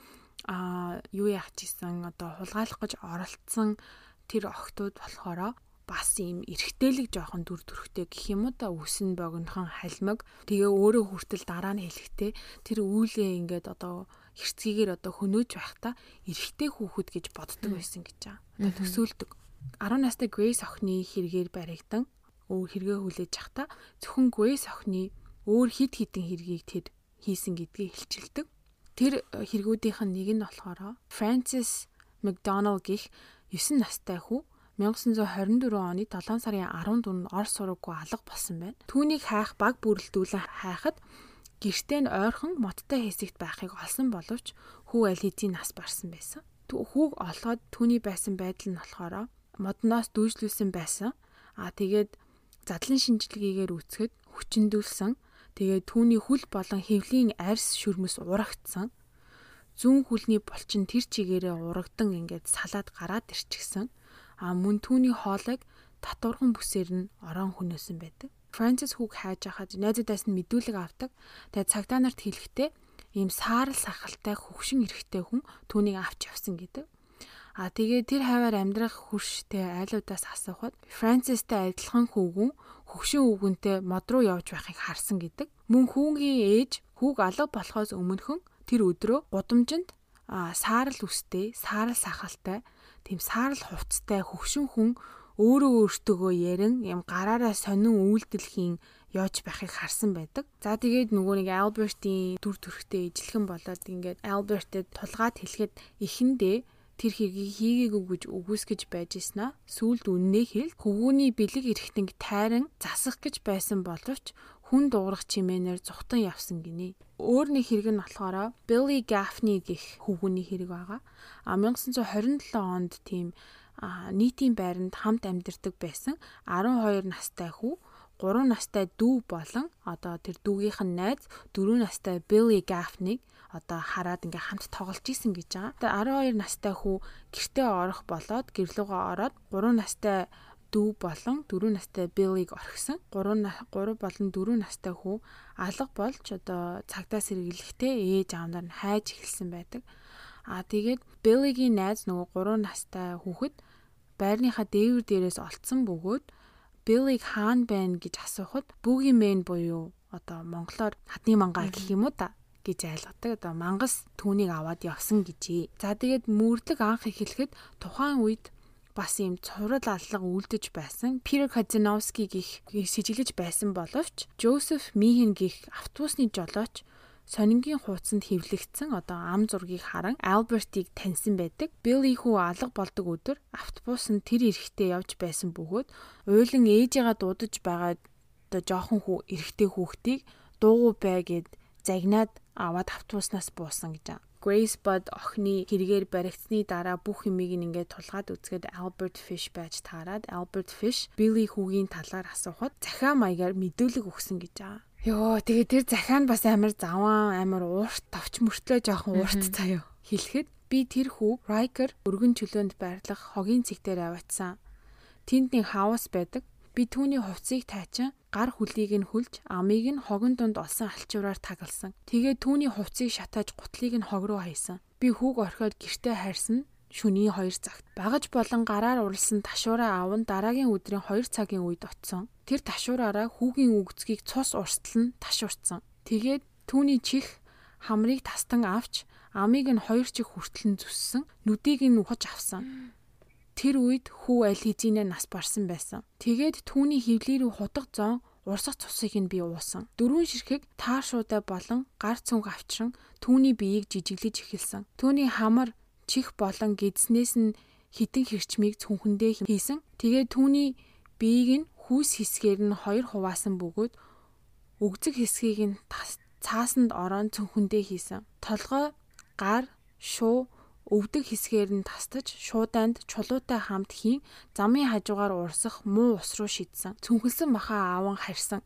а юу яах гэсэн одоо хулгайлах гэж оролцсон тэр охтууд болохоор бас ийм эргэтэлэг жоохон дүр төрхтэй гэх юм уу да үсэн богинохон халмиг тэгээ өөрөө хүртэл дараа нь хэлэхдээ тэр үүлээ ингээд одоо хэрцгийгээр одоо хөнөөж байхдаа эрэгтэй хүүхэд гэж боддог байсан гэж байгаа. Одоо төсөөлдөг. 10 настай Грейс охины хэрэгээр баригдан өөр хэрэгээ хүлээж захта зөвхөн Грейс охины өөр хид хідэн хэргийг тэр хийсэн гэдгийг хэлчилдэг. Тэр хэрэгүүдийнх нь нэг нь болохоор Francis McDonald гих 9 настай хүү 1924 оны 7 сарын 14-нд Орос сураггүй алга болсон байна. Түүнийг хайх баг бүрэлдүүлэн хайхад гэртээ нь ойрхон моттой хэсэгт байхыг олсон боловч хүү аль хэдийн нас барсан байсан. Хүүг олоход түүний байсан байдал нь болохоор модноос дүүжлүүлсэн байсан. Аа тэгээд задлан шинжилгээгээр үүсгэхэд хүчндүүлсэн. Тэгээд түүний хүл болон хэвлийн арьс шүрмэс урагтсан. Зүүн хүлний булчин тэр чигээрээ урагдан ингээд салаад гараад ирчихсэн а мөн түүний хоолойг татвархан бүсээр нь орон хүнөөсөн байдаг. Францис хүүг хайж хахад найзуудаас нь мэдүүлэг авдаг. Тэгээд цагдаа нарт хэлэхдээ ийм саарл сахалтай хөвшин эрэхтэй хүн түүнийг авч явсан гэдэг. А тэгээ тэр хаваар амьдрах хурштэй айлуудаас асуухад Францистэй адилхан хүүгүн хөвшин өвгөнтэй мод руу явж байхыг харсан гэдэг. Мөн хүүгийн ээж хүүг алга болохоос өмнөхөн тэр өдрөө гудамжинд саарл үстэй, саарл сахалтай, тийм саарл хувцтай хөвшин хүн өөрөө өөртөөгөө ярин юм гараараа сонин үйлдэлхийн явж байхыг харсан байдаг. За тэгээд нөгөө нэг Альбертийн дүр төрхтэй ижилхэн болоод ингээд Альбертэд тулгаад хэлэхэд эхэндээ тэр хэргийг хийгээгүй гэж үгүйсгэж байж ийснаа сүүлд үннээ хэл хөвгүүний бэлэг эрхтэнг тайран засах гэж байсан боловч хүн дуурах чимээнээр зүхтан явсан гинэ. Өөр нэг хэрэг нь болохоор Billy Gaffney гэх хөвгүүний хэрэг байгаа. А 1927 онд тийм нийтийн байранд хамт амьдардаг байсан 12 настай хүү 3 настай дүү болон одоо тэр дүүгийнх нь найз 4 настай Billy Gaffney одоо хараад ингээ хамт тоглож исэн гэж байгаа. Тэгээ 12 настай хүү гэртээ орох болоод гэрлүүгөө ороод 3 настай дүү болон 4 настай Биллиг орхисон. 3 3 болон 4 настай хүү алга болж одоо цагдаа сэргийлэхдээ ээж аавнаар нь хайж эхэлсэн байдаг. Аа тэгээд Биллигийн найз нөгөө 3 настай хүүхэд байрныхаа дээвэр дээрээс олцсон бөгөөд Биллиг хаан байна гэж асуухад Бүгийн мэн буюу одоо монголоор хадны мангаа гэх юм уу та гэж ойлгодог. Одоо мангас түүнийг аваад явсан гэжээ. За тэгээд мөрлөг анх эхлэхэд тухайн үед бас ийм цуврал аллага үлдэж байсан. Питер Казиновски гих сэжиглэж байсан боловч Жозеф Михэн гих автобусны жолооч сонингийн хуудсанд хэвлэгдсэн одоо ам зургийг харан Альбертийг таньсан байдаг. Билли хүү алга болдог өдөр автобус нь тэр эрэхтэй явж байсан бөгөөд уйлан ээжигээ дуудаж байгаа одоо жоохон хүү эрэхтэй хүүхдийг дуугүй бай гэд загнаад аваад автобуснаас буусан гэж байна. Grace Bud охины хэрэгээр баригдсны дараа бүх юмыг ингээд тулгаад үзгээд Albert Fish байж таарад Albert Fish Billy хүүгийн талаар асуухад захиа маягаар мэдүүлэг өгсөн гэж байгаа. Йоо тэгээ тэр захиа нь бас амар заван амар уурт товч мөртлөө жоохон уурт заяа хэлэхэд би тэр хүү Riker өргөн чөлөөнд байрлах хогийн цэг дээр аваатсан. Тэнд нэг хаус байдаг. Би түүний хувцсыг тайчин гар хүлийг нь хүлж амийг нь хогон дунд олсон алчуураар тагалсан. Тэгээ түүний хувцсыг шатааж гутлыг нь хог руу хаясан. Би хүүг орхиод гэртээ хайрсан шөнийн 2 цагт багаж болон гараар уралсан ташуураа аав нь дараагийн өдрийн 2 цагийн үед очсон. Тэр ташуураараа хүүгийн үгцгийг цус урстал нь ташуурцсан. Тэгээд түүний чих хамрыг тастан авч амийг нь хоёр чих хүртэл нь зүссэн. Нүдийг нь ухаж авсан. Тэр үед хүү аль хэзээ нас барсан байсан. Тэгээд түүний хөвлий рүү хутга зон урсах цусыг нь би уусан. Дөрвөн ширхэг таашуудаа болон гар цүнх авчран түүний биеийг жижиглэж эхэлсэн. Түүний хамар чих болон гидснээс нь хитэн хэрчмийг цүнхэндээ хийсэн. Тэгээд түүний биеийг нь хүүс хэсгээр нь хоёр хуваасан бөгөөд өгзөг хэсгийг нь цаасанд орон цөнхөндөө хийсэн. Толгой, гар, шуу, өвдөг хэсгээр нь тастаж шууданд чулуутай хамт хийн замын хажуугаар урсах муу ус руу шидсэн. Цүнхэлсэн махаа ааван харьсан.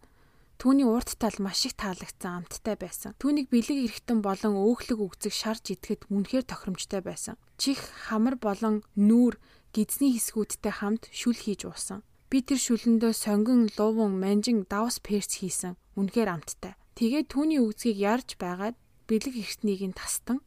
Түүний урт тал маш их таалагдсан амттай байсан. Түүнийг бэлэг эрэхтэн болон өөхлөг үгзэг шарж идэхэд үнэхээр тохиромжтой байсан. Чих, хамар болон нүүр гидсний хэсгүүдтэй хамт шүл хийж уусан. Би тэр шүлэндөө сонгон, луван, манжин, давс перц хийсэн. Үнэхээр амттай. Тэгээд түүний үгзгийг ярж байгаад бэлэг эртнийг нь тастан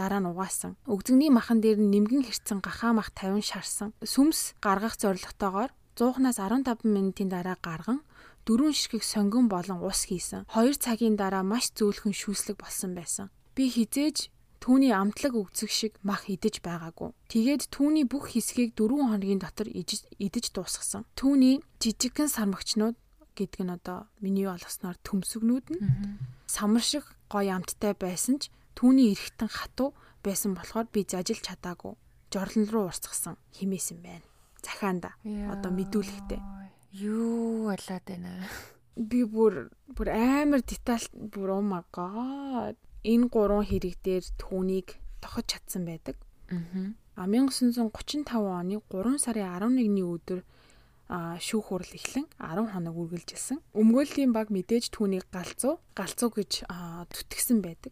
дараа нь угаасан. Өгзөгний махан дээр нь нэмгэн хэрцэн гахаа мах 50 шарсан. Сүмс гаргах зорилготойгоор 100-аас 15 минутын дараа гарган дөрвөн ширхэг сонгон болон ус хийсэн. 2 цагийн дараа маш зөөлхөн шүүслэг болсон байсан. Би хизээж түүний амтлаг өгцөг шиг мах идэж байгаагүй. Тэгээд түүний бүх хэсгийг 4 хоногийн дотор идэж дуусгасан. Түүний жижигхэн сармагчнууд гэдг нь одоо миний олгосноор төмсгнүүд нь самар шиг гоё амттай байсан ч түүний эргэтэн хатуу байсан болохоор би зажилж чадаагүй. Жорлон руу урсгасан химээсэн байна. Захаанда одоо мэдүүлэхтэй. Юу болоод байна? Би бүр бүр амар деталь бүр oh my god энэ гурван хэрэг дээр түүнийг тохож чадсан байдаг. Аа 1935 оны 3 сарын 11-ний өдөр шүүх хурал эхлэн 10 хоног үргэлжилсэн. Өмгөөллийн баг мэдээж түүнийг галзуу, галзуу гэж түтгсэн байдаг.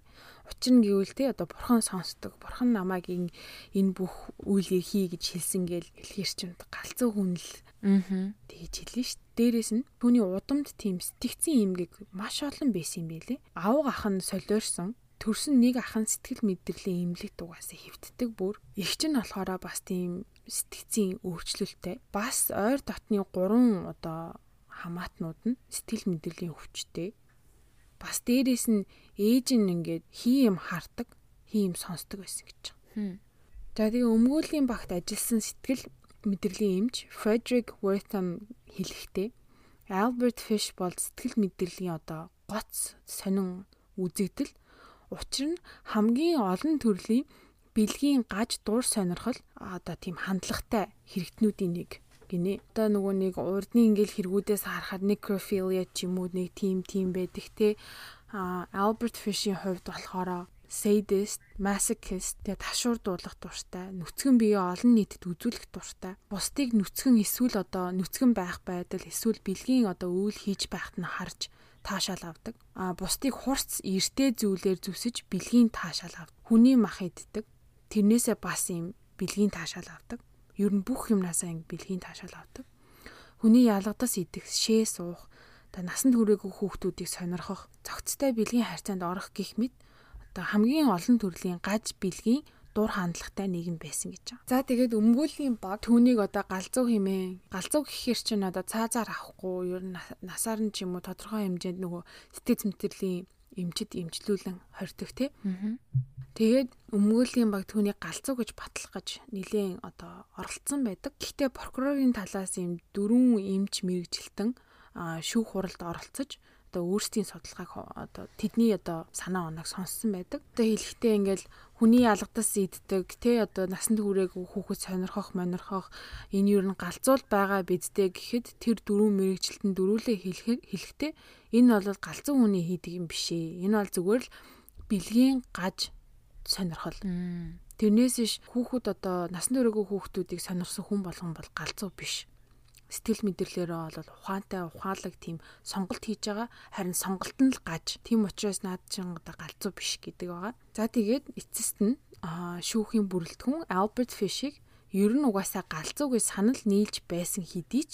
Учир нь гэвэл те одоо бурхан сонсдог. Бурхан намайг энэ бүх үйлийг хий гэж хэлсэн гээл илгэрчмд галзуу хүнл. Аа. Тэгж хэлнэ ш. Дээрээс нь түүний удамд тийм сэтгцэн имгэг маш олон байсан юм билэ. Авга ах нь солиорсон төрсөн нэг ахын сэтгэл мэдрэлийн имлэг дугаас хэвддэг бүр их ч нь болохоор бас тийм сэтгцийн өөрчлөлттэй бас ойр дотны 3 одоо хамаатнууд нь сэтгэл мэдрэлийн өвчтэй бас дээрээс нь ээж нь ингээд хий юм хардаг хийм сонсдог байсан гэж байна. За тэгээ өмгөөлийн багт ажилласан сэтгэл мэдрэлийн эмч Frederick Wortham хэлэхдээ Albert Fish бол сэтгэл мэдрэлийн одоо гоц сонин үзэгдэл учир нь хамгийн олон төрлийн бэлгийн гаж дур сонирхол одоо тийм хандлагатай хэрэгтнүүдийн нэг гинэ. Одоо нөгөө нэг урдны ингээл хэрэгүүдээс харахад necrophilia ч юм уу нэг тим тим байдаг те. А Albert Fish-ийн хувьд болохоор sadist, masochist тэгээ ташуур дуулах дуртай, нүцгэн биеэ олон нийтэд үзүүлэх дуртай. Бусдыг нүцгэн эсвэл одоо нүцгэн байх байдал эсвэл бэлгийн одоо үйл хийж байхад нь харж таашаал авдаг. А бусдыг хурц эртээ зүйлээр зүсэж бэлгийн таашаал авдаг. Хүний мах иддэг. Тэрнээсээ бас юм бэлгийн таашаал авдаг. Ер нь бүх юмнасаа ингэ бэлгийн таашаал авдаг. Хүний ялгадас идэх, шээ суух, та насанд хүрээгүй хүүхдүүдийг сонирхох, цогцтой бэлгийн харьцаанд орох гих мэт одоо хамгийн олон төрлийн гаж бэлгийн дур хандлагатай нийгэм байсан гэж байна. За тэгээд өмгөөлийн баг түүнийг одоо галзуу хэмээн галзуу гэхээр чинь одоо цаазаар авахгүй ер нь насаар нь ч юм уу тодорхой хэмжээнд нөгөө сэтгэц мэдрэлийн эмчит эмчлүүлэн хордог тий. Тэгээд өмгөөлийн баг түүнийг галзуу гэж батлах гэж нэлээд одоо оролцсон байдаг. Гэхдээ прокурорын талаас юм дөрвөн эмч мэрэгжилтэн шүүх хуралд оролцож одоо өөрсдийн судалгааг одоо тэдний одоо санаа оноог сонссон байдаг. Одоо хэлэхдээ ингээл хүний алгадас иддэг те одоо насанд хүрээгүй хүүхэд сонирхох монирхох энэ юу н галзуул байгаа бидтэй гэхэд тэр дөрвөн мэрэгчлэлтэн дөрүүлээ хэлэхэд хэлэхдээ энэ бол галзуу хүний хийдэг юм биш ээ. Энэ бол зүгээр л бэлгийн гаж сонирхол. Тэрнээс иш хүүхэд одоо насанд хүрээгүй хүүхдүүдийг сонирхсон хүн болгон бол галзуу биш сэтгэл мэдрэлээрээ бол ухаантай ухаалаг тийм сонголт хийж байгаа харин сонголт нь л гаж тийм учраас наад чин одоо галзуу биш гэдэг байгаа. За тэгээд эцэст нь шүүхийн бүрэлдэхүүн Albert Fish-ийг ер нь угаасаа галзуу гэж санал нийлж байсан хэдий ч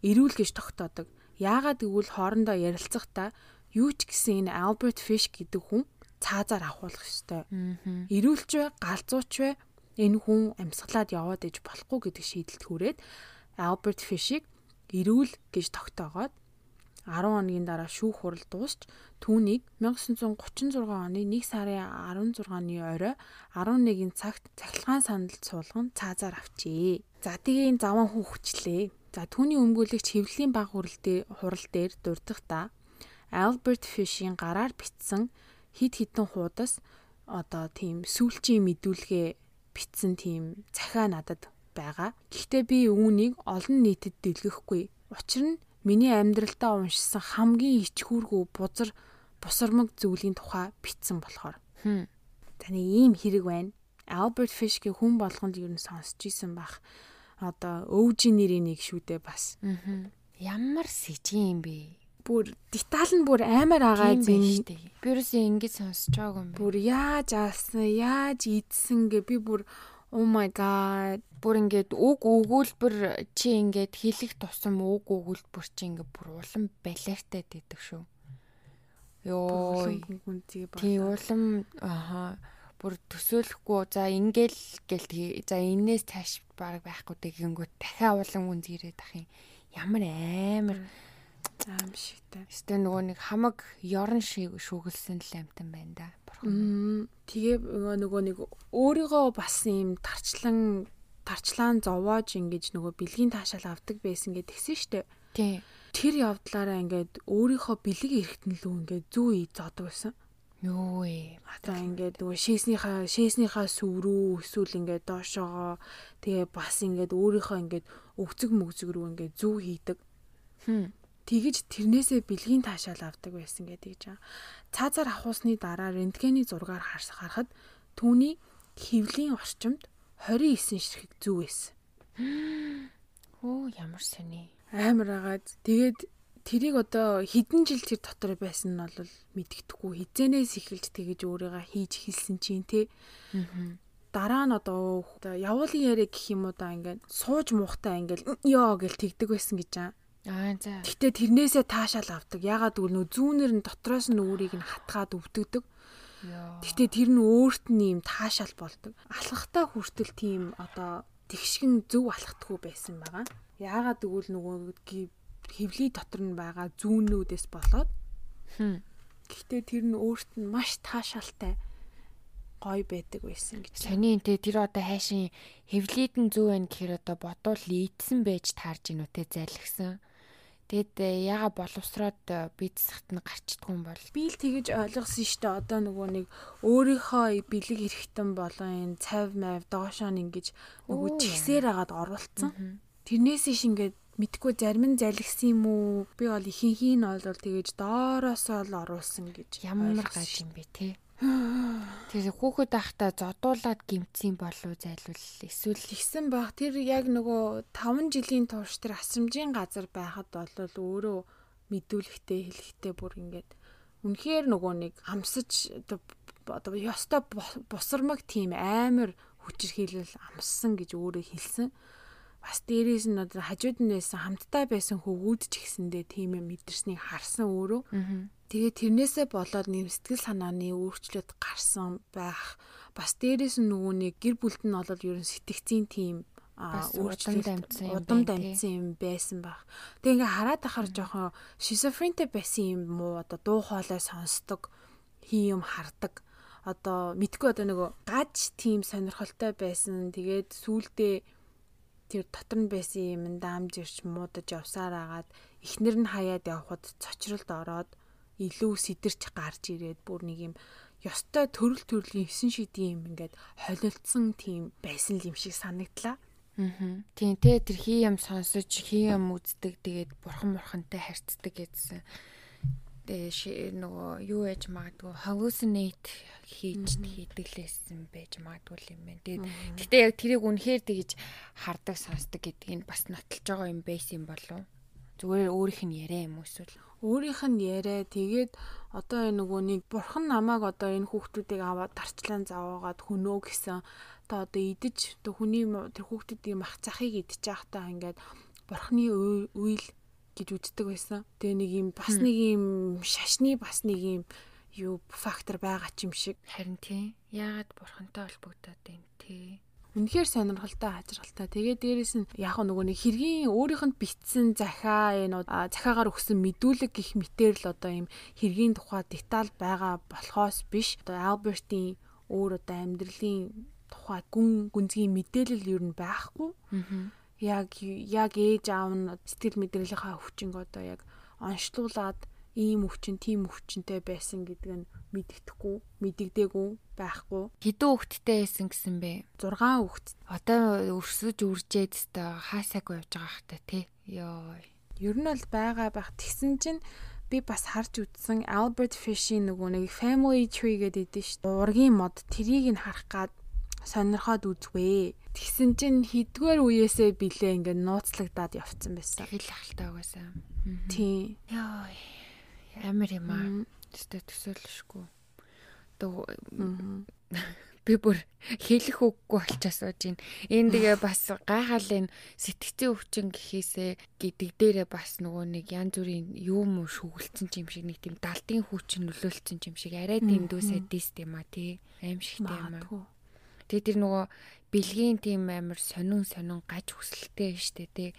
эрүүл гэж тогтоодог. Яагаад гэвэл хоорондоо ярилцахдаа юу ч гэсэн энэ Albert Fish гэдэг хүн цаазаар авахулах ёстой. Эрүүлч вэ, галзууч вэ энэ хүн амьсгалаад яваад иж болохгүй гэдэг шийдэлд хүрээд Альберт Фишийг эрүүл гэж тогтоогоод 10 хоногийн дараа шүүх хурал дуусч түүнийг 1936 оны 1 сарын 16-ны орой 11-ийн цагт цахилгаан сандалд суулган цаазаар авчээ. За тэгээ энэ заван хүн хүчлээ. За түүний өмгөөлөгч хэвлэлийн баг хурал дээр хурал дээр дурдахдаа Альберт Фишийн гараар бичсэн хид хідэн хуудас одоо тийм сүүлчийн мэдүүлгээ бичсэн тийм захаа надад байгаа. Гэхдээ би үүнийг олон нийтэд дэлгэхгүй. Учир нь миний амьдралдаа уншсан хамгийн ичхүүргүй бузар бусармаг зүйлийн тухай битсэн болохоор. Хм. Таны ийм хэрэг байна. Albert Fish-гийн хүн болгонд юу н сонсч исэн бах. Одоо өвжийн нэрийн нэг шүү дээ бас. Аа. Ямар сэжин юм бэ? бүр детал нь бүр амар агаа зин. Би юусэн ингэж сонсож байгаа юм бэ? Бүр яаж аасан, яаж идсэн гэ би бүр Oh my god. Бүр ингээд үг өгүүлбэр чи ингээд хэлэх тусам үг өгүүлбэр чи ингээд бүр улам балиартай гэдэг шүү. Йоо. Тий улам аха бүр төсөөлөхгүй за ингээл гэл за энээс цааш баг байхгүй тэгэнгүүт дахиад улам үн зирээд ах юм. Ямар амар аим шигтэй. Гэтэ нөгөө нэг хамаг ёрон шиг шүүгэлсэн л амтан байна да бурхан. Тэгээ нөгөө нэг өөрийгөө бас юм тарчлан тарчлаан зовоож ингэж нөгөө бэлгийн таашаал авдаг байсан гэд тэгсэн штэ. Тий. Тэр явдлаараа ингээд өөрийнхөө бэлэг эрэхтэн лүү ингээд зүү ий зоодог байсан. Юу ээ. Одоо ингээд нөгөө шээснийхаа шээснийхаа сүв рүү эсвэл ингээд доошоогоо тэгээ бас ингээд өөрийнхөө ингээд өвцөг мөгзөг рүү ингээд зүү хийдэг. Хм тэгж тэрнээсээ бэлгийн таашаал авдаг байсан гэдэг жаа. Цаазаар авахусны дараа рентгений зургаар харахад түүний хөвлийн орчимд 29 ширхэг зүү байсан. Оо ямар сони. Амар агаад тэгээд тэрийг одоо хэдэн жил тэр дотор байсан нь бол мэддэхгүй хизэнээс эхэлж тэгэж өөрийгөө хийж хэлсэн чинь те. Аа дараа нь одоо явуулын яриа гэх юм уу да ингээд сууж муухтай ингээд ёо гэл тэгдэг байсан гэж аа. Аа за. Гэтэ тэрнээсээ таашаал авдаг. Ягаад гэвэл нөө зүүнэр нь дотроос нь өөрийг нь хатгаад өвдөгдөг. Гэтэ тэр нь өөрт нь юм таашаал болдог. Алхахтаа хүртэл тийм одоо тэгшгэн зөв алхахгүй байсан байгаа. Яагаад гэвэл нөгөө хевли дотор нь байгаа зүүннүүдээс болоод. Гэхдээ тэр нь өөрт нь маш таашаалтай гоё байдаг байсан гэж. Сони энэ тэр одоо хайшин хэвлийдэн зүү байна гэхээр одоо бодвол ийдсэн байж таарж гинүү те зайлгсан. Тэгэд э, яга боловсроод э, би засахт нь гарчдгүй юм бол би л тэгэж ойлгосон шүү дээ. Одоо нөгөө нэг өөрийнхөө бэлэг хэрэгтэн болон энэ цав мав доошоо ингэж нөгөө чигсээр агаад оруулсан. Тэрнээс иш ингээд мэдгүй зарим нь залгсан юм уу? Би бол ихэнх нь бол тэгэж доороосоо л оруулсан гэж. Ямар гаж юм бэ те? Тэр хүүхэд ахта зодуулаад гимцсэн болов зайлвал эсвэл ихсэн баг. Тэр яг нөгөө 5 жилийн турш тэр асрамжийн газар байхад бол өөрөө мэдүүлэхтэй хэлэхтэй бүр ингээд үнэхээр нөгөө нэг амсаж одоо ёстой босромог тийм амар хүчирхийлэл амссан гэж өөрөө хэлсэн. Бас дээрээс нь одоо хажууд нь байсан хамттай байсан хөвгүүд ч гэсэндээ тийм юм мэдэрснийг харсан өөрөө. Тэгээд тэрнээсээ болоод нэм сэтгэл санааны өөрчлөлт гарсан байх. Бас дээрээс нь нөгөө нэг гэр бүлд нь болоод ерөн сэтгцийн тийм өөрчлөлт дамжсан юм удам дамжсан юм байсан байх. Тэгээ ингээ хараад ахаар жоохон шизофрентэй байсан юм муу одоо дуу хоолой сонсдог, хий юм хардаг. Одоо мэдгүй одоо нөгөө гаж тийм сонирхолтой байсан. Тэгээд сүулдэ тэр дотор нь байсан юм даамж ирч муудаж явсаар агаад эхнэр нь хаяад явхад цочролд ороод илүү сэтэрч гарч ирээд бүр нэг юм ёстой төрөл төрлийн 9 шидийн юм ингээд холилдсон тийм байсан юм шиг санагдлаа. Аа. Тийм те тэр хий юм сонсож хий юм үздэг тэгээд бурхан бурхантай харьцдаг гэсэн. Тэгээ нөгөө юу яж магадгүй hallucinate хийж хийдэглээсэн байж магадгүй юм байна. Тэгээд гэтээ яг тэрийг үнэхээр тэгж хардаг сонсдог гэдгийг бас нотолж байгаа юм байсан болов зүгээр өөрийнх нь яриа юм эсвэл? Өөрийнх нь яриа. Тэгээд одоо энэ нөгөө нэг бурхан намайг одоо энэ хүүхдүүдийг аваад тарчлан заваагаад хөнөө гэсэн. Одоо одоо идэж одоо хүний тэр хүүхдүүдийн мах цахыг идчих байхдаа ингээд бурханы үйл гэж үздэг байсан. Тэгээ нэг юм бас нэг юм шашны бас нэг юм юу фактор байгаа ч юм шиг. Харин тийм. Яагаад бурхантай холбогдоод байна те? Үнэхээр сонирхолтой хажиргалтай. Тэгээд дээрэс нь яг нөгөө нэг хэргийн өөрийнх нь битсэн захаа энэ захаагаар өгсөн мэдүүлэг гих мэтэр л одоо юм хэргийн тухай деталь байгаа болохоос биш. Одоо Альбертийн өөр одоо амьдралын тухай гүн гүнзгий мэдээлэл юу н байхгүй. Яг яг ээж аав нь сэтгэл мэдрэлийнхаа өвчнг одоо яг онцлуулад ийм өвчин, тийм өвчнтэй байсан гэдэг нь мэддэхгүй, мэдэгдээгүй байхгүй. Хэдэн хүүхэдтэй байсан гэсэн бэ? 6 хүүхэд. Одоо өрсөж үржээд өстой хаасаагүй явж байгаа хта тий. Йоо. Ер нь бол байгаа байх. Тэгсэн чинь би бас харж үзсэн Albert Fish-ийн нөгөө нэг Family Tree гэдэг идэв шүү. Ургийн мод трийг нь харах гад сонирхоод үзвээ. Тэгсэн чинь хідгээр үеэсээ билээ ингээд нууцлагдаад явцсан байсан. Хэл ахaltaа угаасаа. Тийм. Йоо амар юм аа. Тэстэ төсөөлшгүй. Одоо би бүр хэлэх үггүй болчихсоо чинь. Энд тэгээ бас гайхал энэ сэтгцийн өвчин гэхээсээ гэдэг дээрээ бас нөгөө нэг янз бүрийн юм шүглцэн юм шиг нэг тийм далдын хүчин нөлөөлцөн юм шиг арай дэндүү садист юм а тий. Аимшигтэй юм а. Тэгээ тэр нөгөө бэлгийн тийм амар сонин сонин гаж хүсэлтэй штэ тий.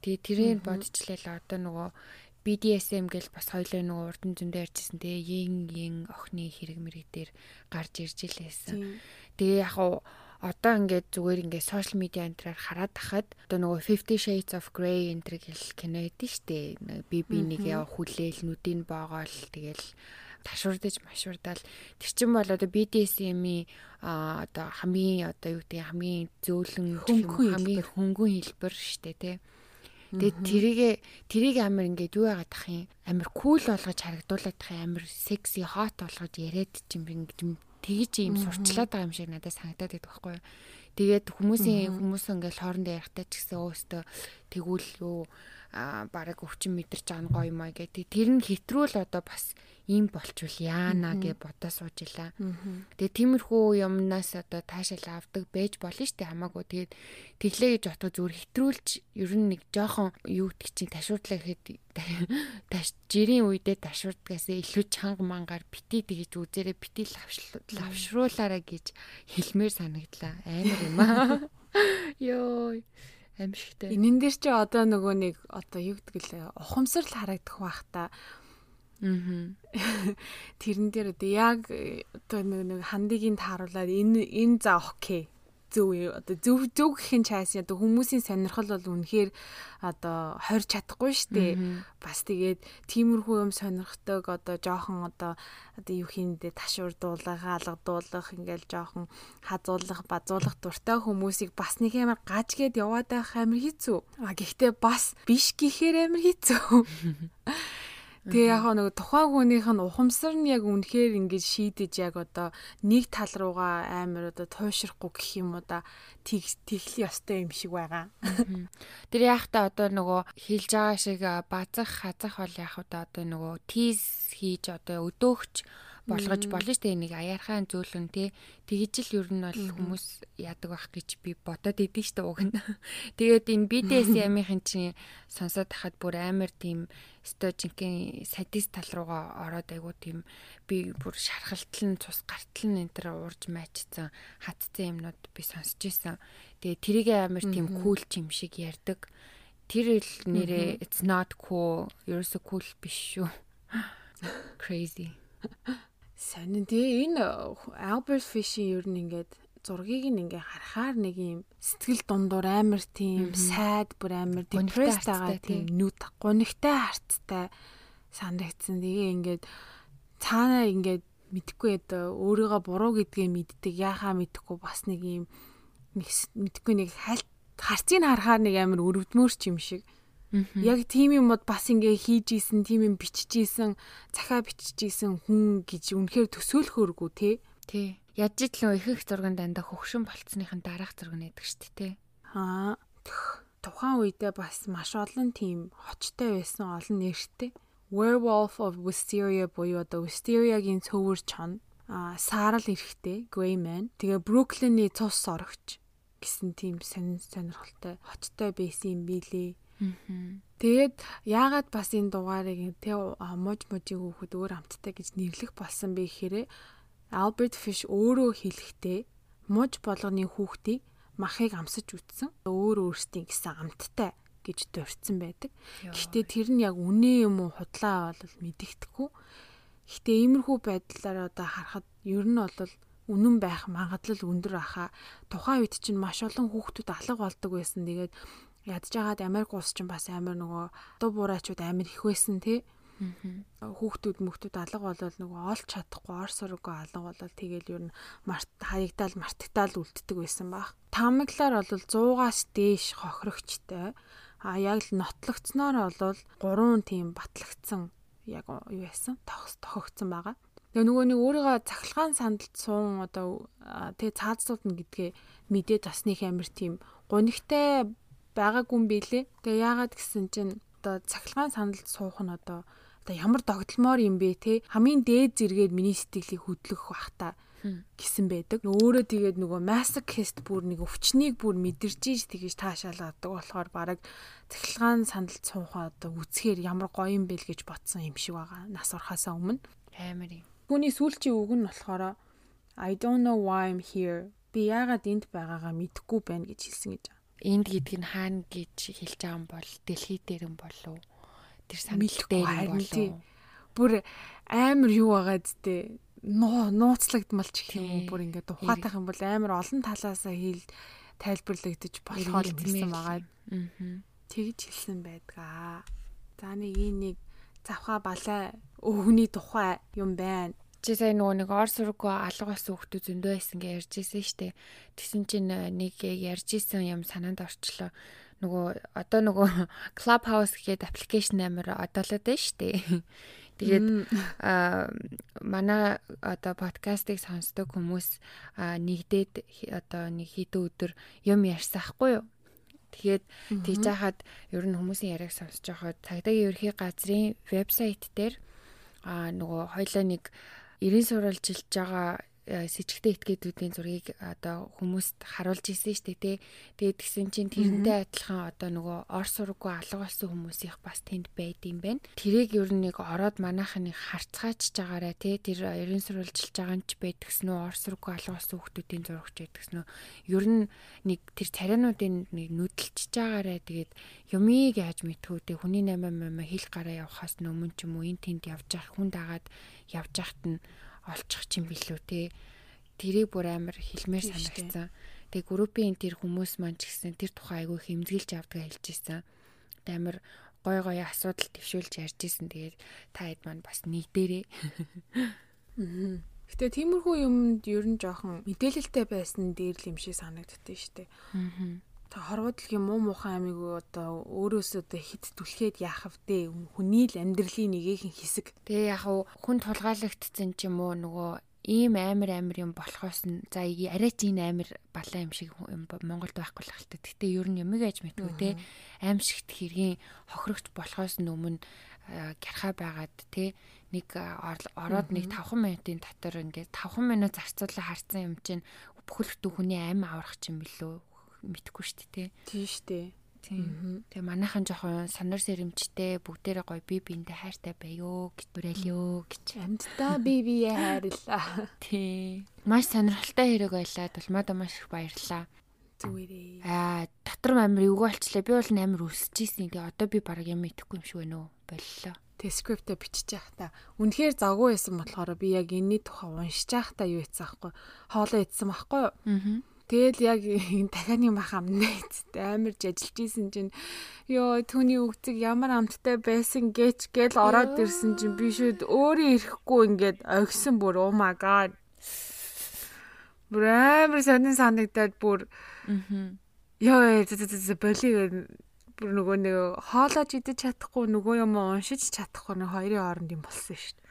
Тэгээ тэрийг бодчихлаа одоо нөгөө BDSM гэл бас хоёлоо нөгөө урд нь зөндөө ярьжсэн те yin yin охины хэрэг мэрэг дээр гарч ирж илээсэн. Тэгээ яг уу одоо ингээд зүгээр ингээд сошиал медиа энтрээр хараад тахад одоо нөгөө 50 Shades of Grey энтэр гэл кино эдэн штэ. Би би нэг яв хүлээл нүдийг боогоол тэгэл ташуурдаж машуурдаал тэр чин бол одоо BDSM-ийн одоо хамгийн одоо юу гэдэг хамгийн зөөлөн хамгийн хөнгөн хэлбэр штэ тий Тэгээд тэрийгэ тэрийг амар ингээд юу яагаад ах юм? Амар кул болгож харагдуулаад ах амар секси хот болгож яриад чим ингээд тэгж юм сурчлаад байгаа юм шиг надад санагдаад байдаг байхгүй юу. Тэгээд хүмүүсийн хүмүүс ингээд хоорондоо ярихтаа ч гэсэн өөстөө тэгвэл юу? А бараг өвчин мэдэрч байгаа гоё юм аа гэдэг. Тэр нь хэтрүүл одоо бас ийм болчвол яана гэж бодоо суужила. Тэгээ тиймэрхүү юмнаас одоо таашаал авдаг байж болно штэ хамаагүй. Тэгээд тэглээ гэж бодоо зүгээр хэтрүүлж ер нь нэг жоохон юу гэдэг чинь ташуудлаа гэхэд таш жирийн үедээ ташуурдгаас илүү чанга мангаар бити тэгэж үзээрэй бити лавшруулаарай гэж хэлмээр санагдлаа. Амар юм аа. Йоо аимшигтай. Энэн дээр чи одоо нөгөө нэг одоо юу гэдэг лээ ухамсарл харагдах бах та. Тэрэн дээр одоо яг одоо нэг хандыгийн тааруулаад энэ энэ за окей. Зөв одоо зөв зөв гэхин чаас одоо хүмүүсийн сонирхол бол үнэхээр одоо хорж чадахгүй штэ бас тэгээд тиймэрхүү юм сонирхдаг одоо жоохон одоо одоо юу хийндэ ташуурдуулах хаалгадуулах ингээл жоохон хазуулах базуулах дуртай хүмүүсийг бас нэг амар гажгээд яваад байх амар хэцүү. А гэхдээ бас биш гэхээр амар хэцүү Тэгээ яг нэг тухайн хүнийх нь ухамсар нь яг үнэхээр ингэж шийдэж яг одоо нэг тал руугаа амар одоо туйшрахгүй гэх юм уу да тэгл ёстой юм шиг байгаа. Тэр яг та одоо нөгөө хилж байгаа шиг базах хазах бол яг одоо нөгөө тийз хийж одоо өдөөгч болгож болно дээ нэг аяархан зөөлөн тий тэгж л ер нь бол хүмүүс яадаг байх гэж би бодоод идэв дээ уг нь. Тэгээд энэ BDSM-ийн чинь сонсоод хахад бүр амар тийм стожинкийн садист тал руугаа ороод айгуу тийм би бүр шархалтл нь цус гартал нь энэ төр уурж майчсан хатцсан юмнууд би сонсч ийсэн тэгээд тэрийг амар тийм кул юм шиг ярддаг тэр л нэрээ it's not cool ерөөсө cool биш шүү crazy Сонин тий. Энэ Albert Fish-ийн ер нь ингээд зургийг нь ингээ харахаар нэг юм сэтгэл дундуур амар тийм сайд бүр амар depressed байгаа тийм нүд гунигтай харцтай санагдсан. Тэгээ ингээд цаанаа ингээд мэдхгүй одоо өөрийгөө буруу гэдгээ мэддэг яхаа мэдхгүй бас нэг юм мэдхгүй нэг хальт харцыг харахаар нэг амар өрөвдмөрч юм шиг Яг тийм юмуд бас ингээ хийж исэн, тийм юм бичиж исэн, цахаа бичиж исэн хүн гэж үнэхээр төсөөлөхөөргүү те. Тий. Яаж итлэн их их зурган дандаа хөгшин болцсныхын дараах зураг нэдэг штэ те. Аа. Тухайн үедээ бас маш олон тийм хочтой байсан олон нэртэй. Werewolf of Wisteria буюу одоо Wisteria-гийн цөвөр чон а саарал эрэхтэй Greyman тэгээ Brooklyn-ий цус сорогч гэсэн тийм сонир сонирхолтой хочтой байсан юм билээ. Тэгээд яагаад бас энэ дугаарыг тэ муж мужиг хүүхэд өөр амттай гэж нэрлэх болсон бэ гэхээр Albert Fish өөрөө хэлэхдээ муж болгоны хүүхдийг махыг амсаж үтсэн өөр өөрсдийн гэсэн амттай гэж дурдсан байдаг. Гэхдээ тэр нь яг үнэ юм уу худлаа бол мэдэгдэхгүй. Гэхдээ иймэрхүү байдлаар одоо харахад ер нь бол үнэн байх магадлал өндөр аха. Тухайн үед чинь маш олон хүүхдүүд алга болдог байсан. Тэгээд байгаад Америк улс ч бас амар нөгөө дуу буурайчуд амар их байсан тий. Хүүхдүүд мөхтүүд алга болол нөгөө олж чадахгүй ор сургуу алга болол тэгэл ер нь март хаягдаал мартагдаал үлддэг байсан баг. Тамаглаар бол 100-аас дээш хохирогчтой. А яг л нотлогцноор бол 3 тийм батлагдсан яг юу яасан тохогцсон байгаа. Тэгээ нөгөө нэг өөрийгөө цахилгаан сандалд суун одоо тэгээ цаазууд нь гэдгээ мэдээд басных амир тийм гунигтай байгаагүй юм билэ. Тэгээ яагаад гэсэн чинь одоо цахилгаан сандалд суух нь одоо одоо ямар догтлмоор юм бэ те хамгийн дээд зэрэгээр миний сэтгэлийг хөдлөх бах та гэсэн байдаг. Өөрөө тэгээд нөгөө masochist бүр нэг өвчнийг бүр мэдэрч ийж тэгэж таашаалгадаг болохоор баг цахилгаан сандалд суухаа одоо үцхээр ямар гоё юм бэ л гэж бодсон юм шиг байгаа. Нас орхосоо өмнө амар юм. Түүний сүүлчийн үг нь болохоор I don't know why I'm here. Би яагаад энд байгаагаа мэдэхгүй байна гэж хэлсэн гэж энд гэдэг нь хаана гэж хэлж байгаа юм бол дэлхий дээр юм болов тэр санал дээр юм болов бүр амар юу байгаа зү нуу нууцлагдмалч гэх юм бүр ингээд ухаатах юм бол амар олон талаасаа хэл тайлбарлагдаж болохоор хэлсэн байгаа. Тэгж хэлсэн байдгаа. За нэг нэг завхаа балай өвгний тухай юм байна чи сая нөгөө нэг ор сургуу алга болсон хүмүүс зөндөө байсан гэж ярьж ирсэн штэ. Тэгсэн чинь э, нэг ярьж исэн юм санаанд орчлоо. Нөгөө одоо нөгөө Clubhouse гэдэг аппликейшн амир одоолоод байна штэ. Тэгээд а манай одоо подкастыг сонсдог хүмүүс нэгдээд одоо нэг хэдэн өдөр юм ярьсан хгүй юу? Тэгээд тийж хахад ер нь хүмүүсийн яриаг сонсож байхад цагдаагийн ерхий газрын вебсайт дээр а нөгөө хоёлаа нэг 90 сурвалжилж байгаа с ิจ гтэй этгээдүүдийн зургийг одоо хүмүүст харуулж исэн шүү дээ тий. Тэгээд тэгсэн чинь тэрнтэй адилхан одоо нөгөө ор сургуу алга болсон хүмүүсийнх бас тэнд байд юм байна. Тэрийг ер нь нэг ороод манайхныг харцгаачж байгаарэ тий. Тэр ерөн сурвалжилж байгаа нь ч байдгсэн үү ор сургуу алга болсон хүмүүсийн зурагч байдгсэн үү. Ер нь нэг тэр царинуудын нэг нүдэлчж байгаарэ тэгээд юмыг яаж мэдхүү тий. Хүний 8 8 хил гараа явахаас өмнө ч юм уу эн тэнд явж явах хүн дагаад явж яхад нь олчих юм билүү те. Тэрийг бүр амар хэлмээр санагдсан. Тэгээ группийн тэр хүмүүс маань ч гэсэн тэр тухай айгүй хэмзгэлж авдаг хэлж ирсэн. Амар гой гой асуудал төвшүүлж ярьж исэн. Тэгээд та хэд маань бас нэгдэрээ. Гэтэ тиймэрхүү юмд ер нь жоохон мэдээлэлтэй байсан дээр л юм шиг санагддээ штэ. Аа хорвоо дэлхийн муу муухай амиг одоо өөрөөсөө одоо хит түлхээд яах вдэ хүний л амьдралын нэгэн хэсэг. Тэгээ яг хүн тулгаалагдсан ч юм уу нөгөө ийм амар амар юм болохоос нь за арай ч энэ амар балаа юм шиг Монголд байхгүй л халт. Гэтэ ер нь юмыг аж мэдгүй те? Аимшигт хэргийн хохирогч болохоос өмнө гярхаа байгаад те? Нэг ороод нэг 5 минутын дотор ингээд 5 минут зарцуулаа харсан юм чинь бүхэл хүний амь аврах юм билүү мэдхгүй шүү дээ. Тийм шүү дээ. Тийм. Тэгээ манайхан жоохон сонор сэрэмжтэй бүгдээрээ гоё би биендээ хайртай байё гэж дүрэлё гэж. Амьдтаа би бие хайрлаа. Тий. Маш сонирхолтой хэрэг байлаа. Тулмаада маш их баярлаа. Зүгээрээ. Аа, дотор амир эвгүй болчлаа. Би бол амир өсөж ийсэн. Тэгээ одоо би бараг юм идэхгүй юм шиг байна уу? Боллоо. Тэг скриптээ бичиж та. Үнэхээр завгүй байсан болохоор би яг энэний тухай уншиж та юу ийцсэн аахгүй. Хоолоо идсэн байхгүй юу? Аа Тэгэл яг дахианы мах амнаа эцтэй амар жажилж исэн чинь ёо түүний үгцэг ямар амттай байсан гэж гэл ороод ирсэн чинь би шүүд өөрөө ирэхгүй ингээд огсон бүр oh my god. Бүр амар сонин санагдаад бүр ёо боли бүр нөгөө нэг хоолоож идэж чадахгүй нөгөө юм уншиж чадахгүй нэг хоёрын хооронд юм болсон шүү дээ.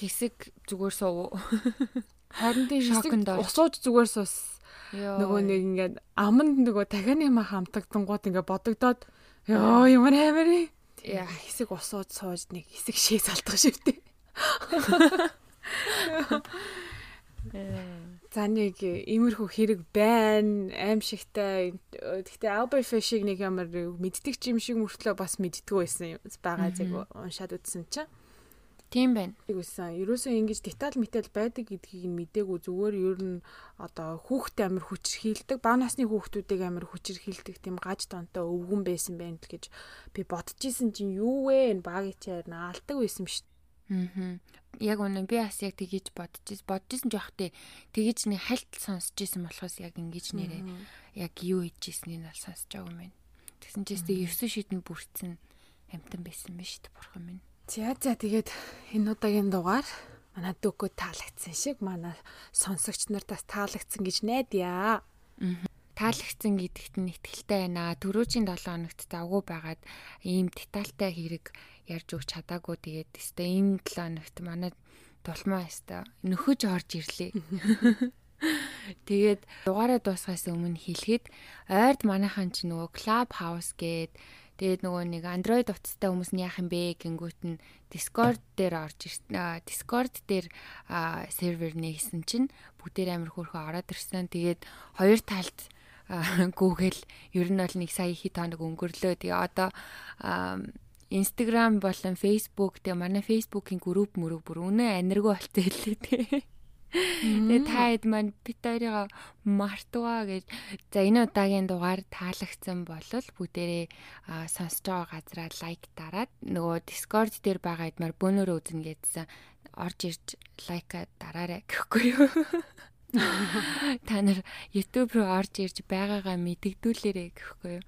Хэсэг зүгээр суув. Харин тийм хэсэг усууж зүгээр суус Нөгөө нэг ингээд аманд нөгөө дахианы мах амтагдангууд ингээд бодогдоод ёо ямар амар яа. Хэсэг усууд сууж нэг хэсэг шээ салтах шивтэй. За нэг иймэрхүү хэрэг байна аимшигтай. Гэхдээ Albert Fish-ийг нэг ямар мэддэг юм шиг мөртлөө бас мэддгүү байсан байгаа зэрэг уншаад үзсэн чинь Тийм байна. Үгүйсэн. Ерөөсөө ингэж деталь метал байдаг гэдгийг нь мдээгүй зүгээр ер нь одоо хүүхдэд амар хүчрхийлдэг, баа насны хүүхдүүдийг амар хүчрхийлдэг тийм гаж тонтой өвгөн байсан байна л гэж би бодож исэн чинь юу вэ? Багийн чаар наалдаг байсан шүү дээ. Аа. Яг үнэн би бас яг тэгэж бодож ирсэн. Бодож ирсэн жоохтой тэгэж нэг хальт сонсож ирсэн болохоос яг ингэж нэрээ яг юу хийж ирснийг нь сонсож байгаа юм байна. Тэгсэн чинь 9 шидэн бүрцэн амтан байсан шүү дээ бурхан минь. За за тэгээд энэ удаагийн дугаар манай дөгөө таалагдсан шиг манай сонсогч нартаас таалагдсан гэж найдаа. Таалагдсан гэдэгт нь итгэлтэй байна. Төрөөжийн 7 хоногт завгүй байгаад ийм детальтай хэрэг ярьж өгч чадаагүй тэгээд өстой ийм 7 хоногт манай тулмаа өстой нөхөж орж ирлээ. Тэгээд дугаараа дуусгаас өмнө хэлэхэд ойрд манайхан ч нөгөө Club House гээд Тэгээд нөгөө нэг Android утастай хүмүүс нь яах юм бэ гингүүт нь Discord дээр орж. Discord дээр сервер нээсэн чинь бүгдээр амар хөөрхөн ороод ирсэн. Тэгээд хоёр талд Google ер нь бол нэг сая хит хоног өнгөрлөө. Тэгээ одоо Instagram болон Facebook тэгээ манай Facebook-ийн групп мөрөг бүр үнэ аниргүй болтой хэлээ тэгээ. Тэгээ та хэд маань бит хоёроо мартугаа гэж за энэ удаагийн дугаар таалагдсан болол бүгдээрээ сонсож байгаа газраа лайк дараад нөгөө Discord дээр байгаа эдмэр бөөнөрөө үзнэ гэдсэн орж ирж лайка дараарай гэхгүй юу. Та нар YouTube руу орж ирж байгаагаа мэдгдүүлээрэй гэхгүй юу.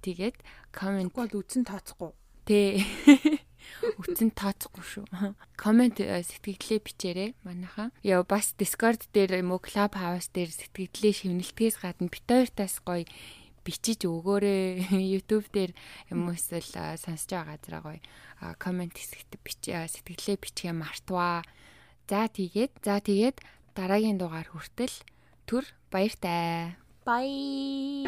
Тэгээд комент бол үзэн тооцохгүй. Тэ. Үтэн тооцохгүй шүү. Комент э, сэтгэлдээ бичээрэй манайхаа. Яа бас Discord дээр юм уу Clubhouse дээр сэтгэлдээ шивнэлтгээс гадна бит хоёртаас гоё бичиж өгөөрэй. YouTube дээр юм уу эсвэл сонсож байгаа газараа гоё комент хэсэгт бич сэтгэлдээ бичгээ мартваа. За тэгээд за тэгээд дараагийн дугаар хүртэл түр баяртай. Bye.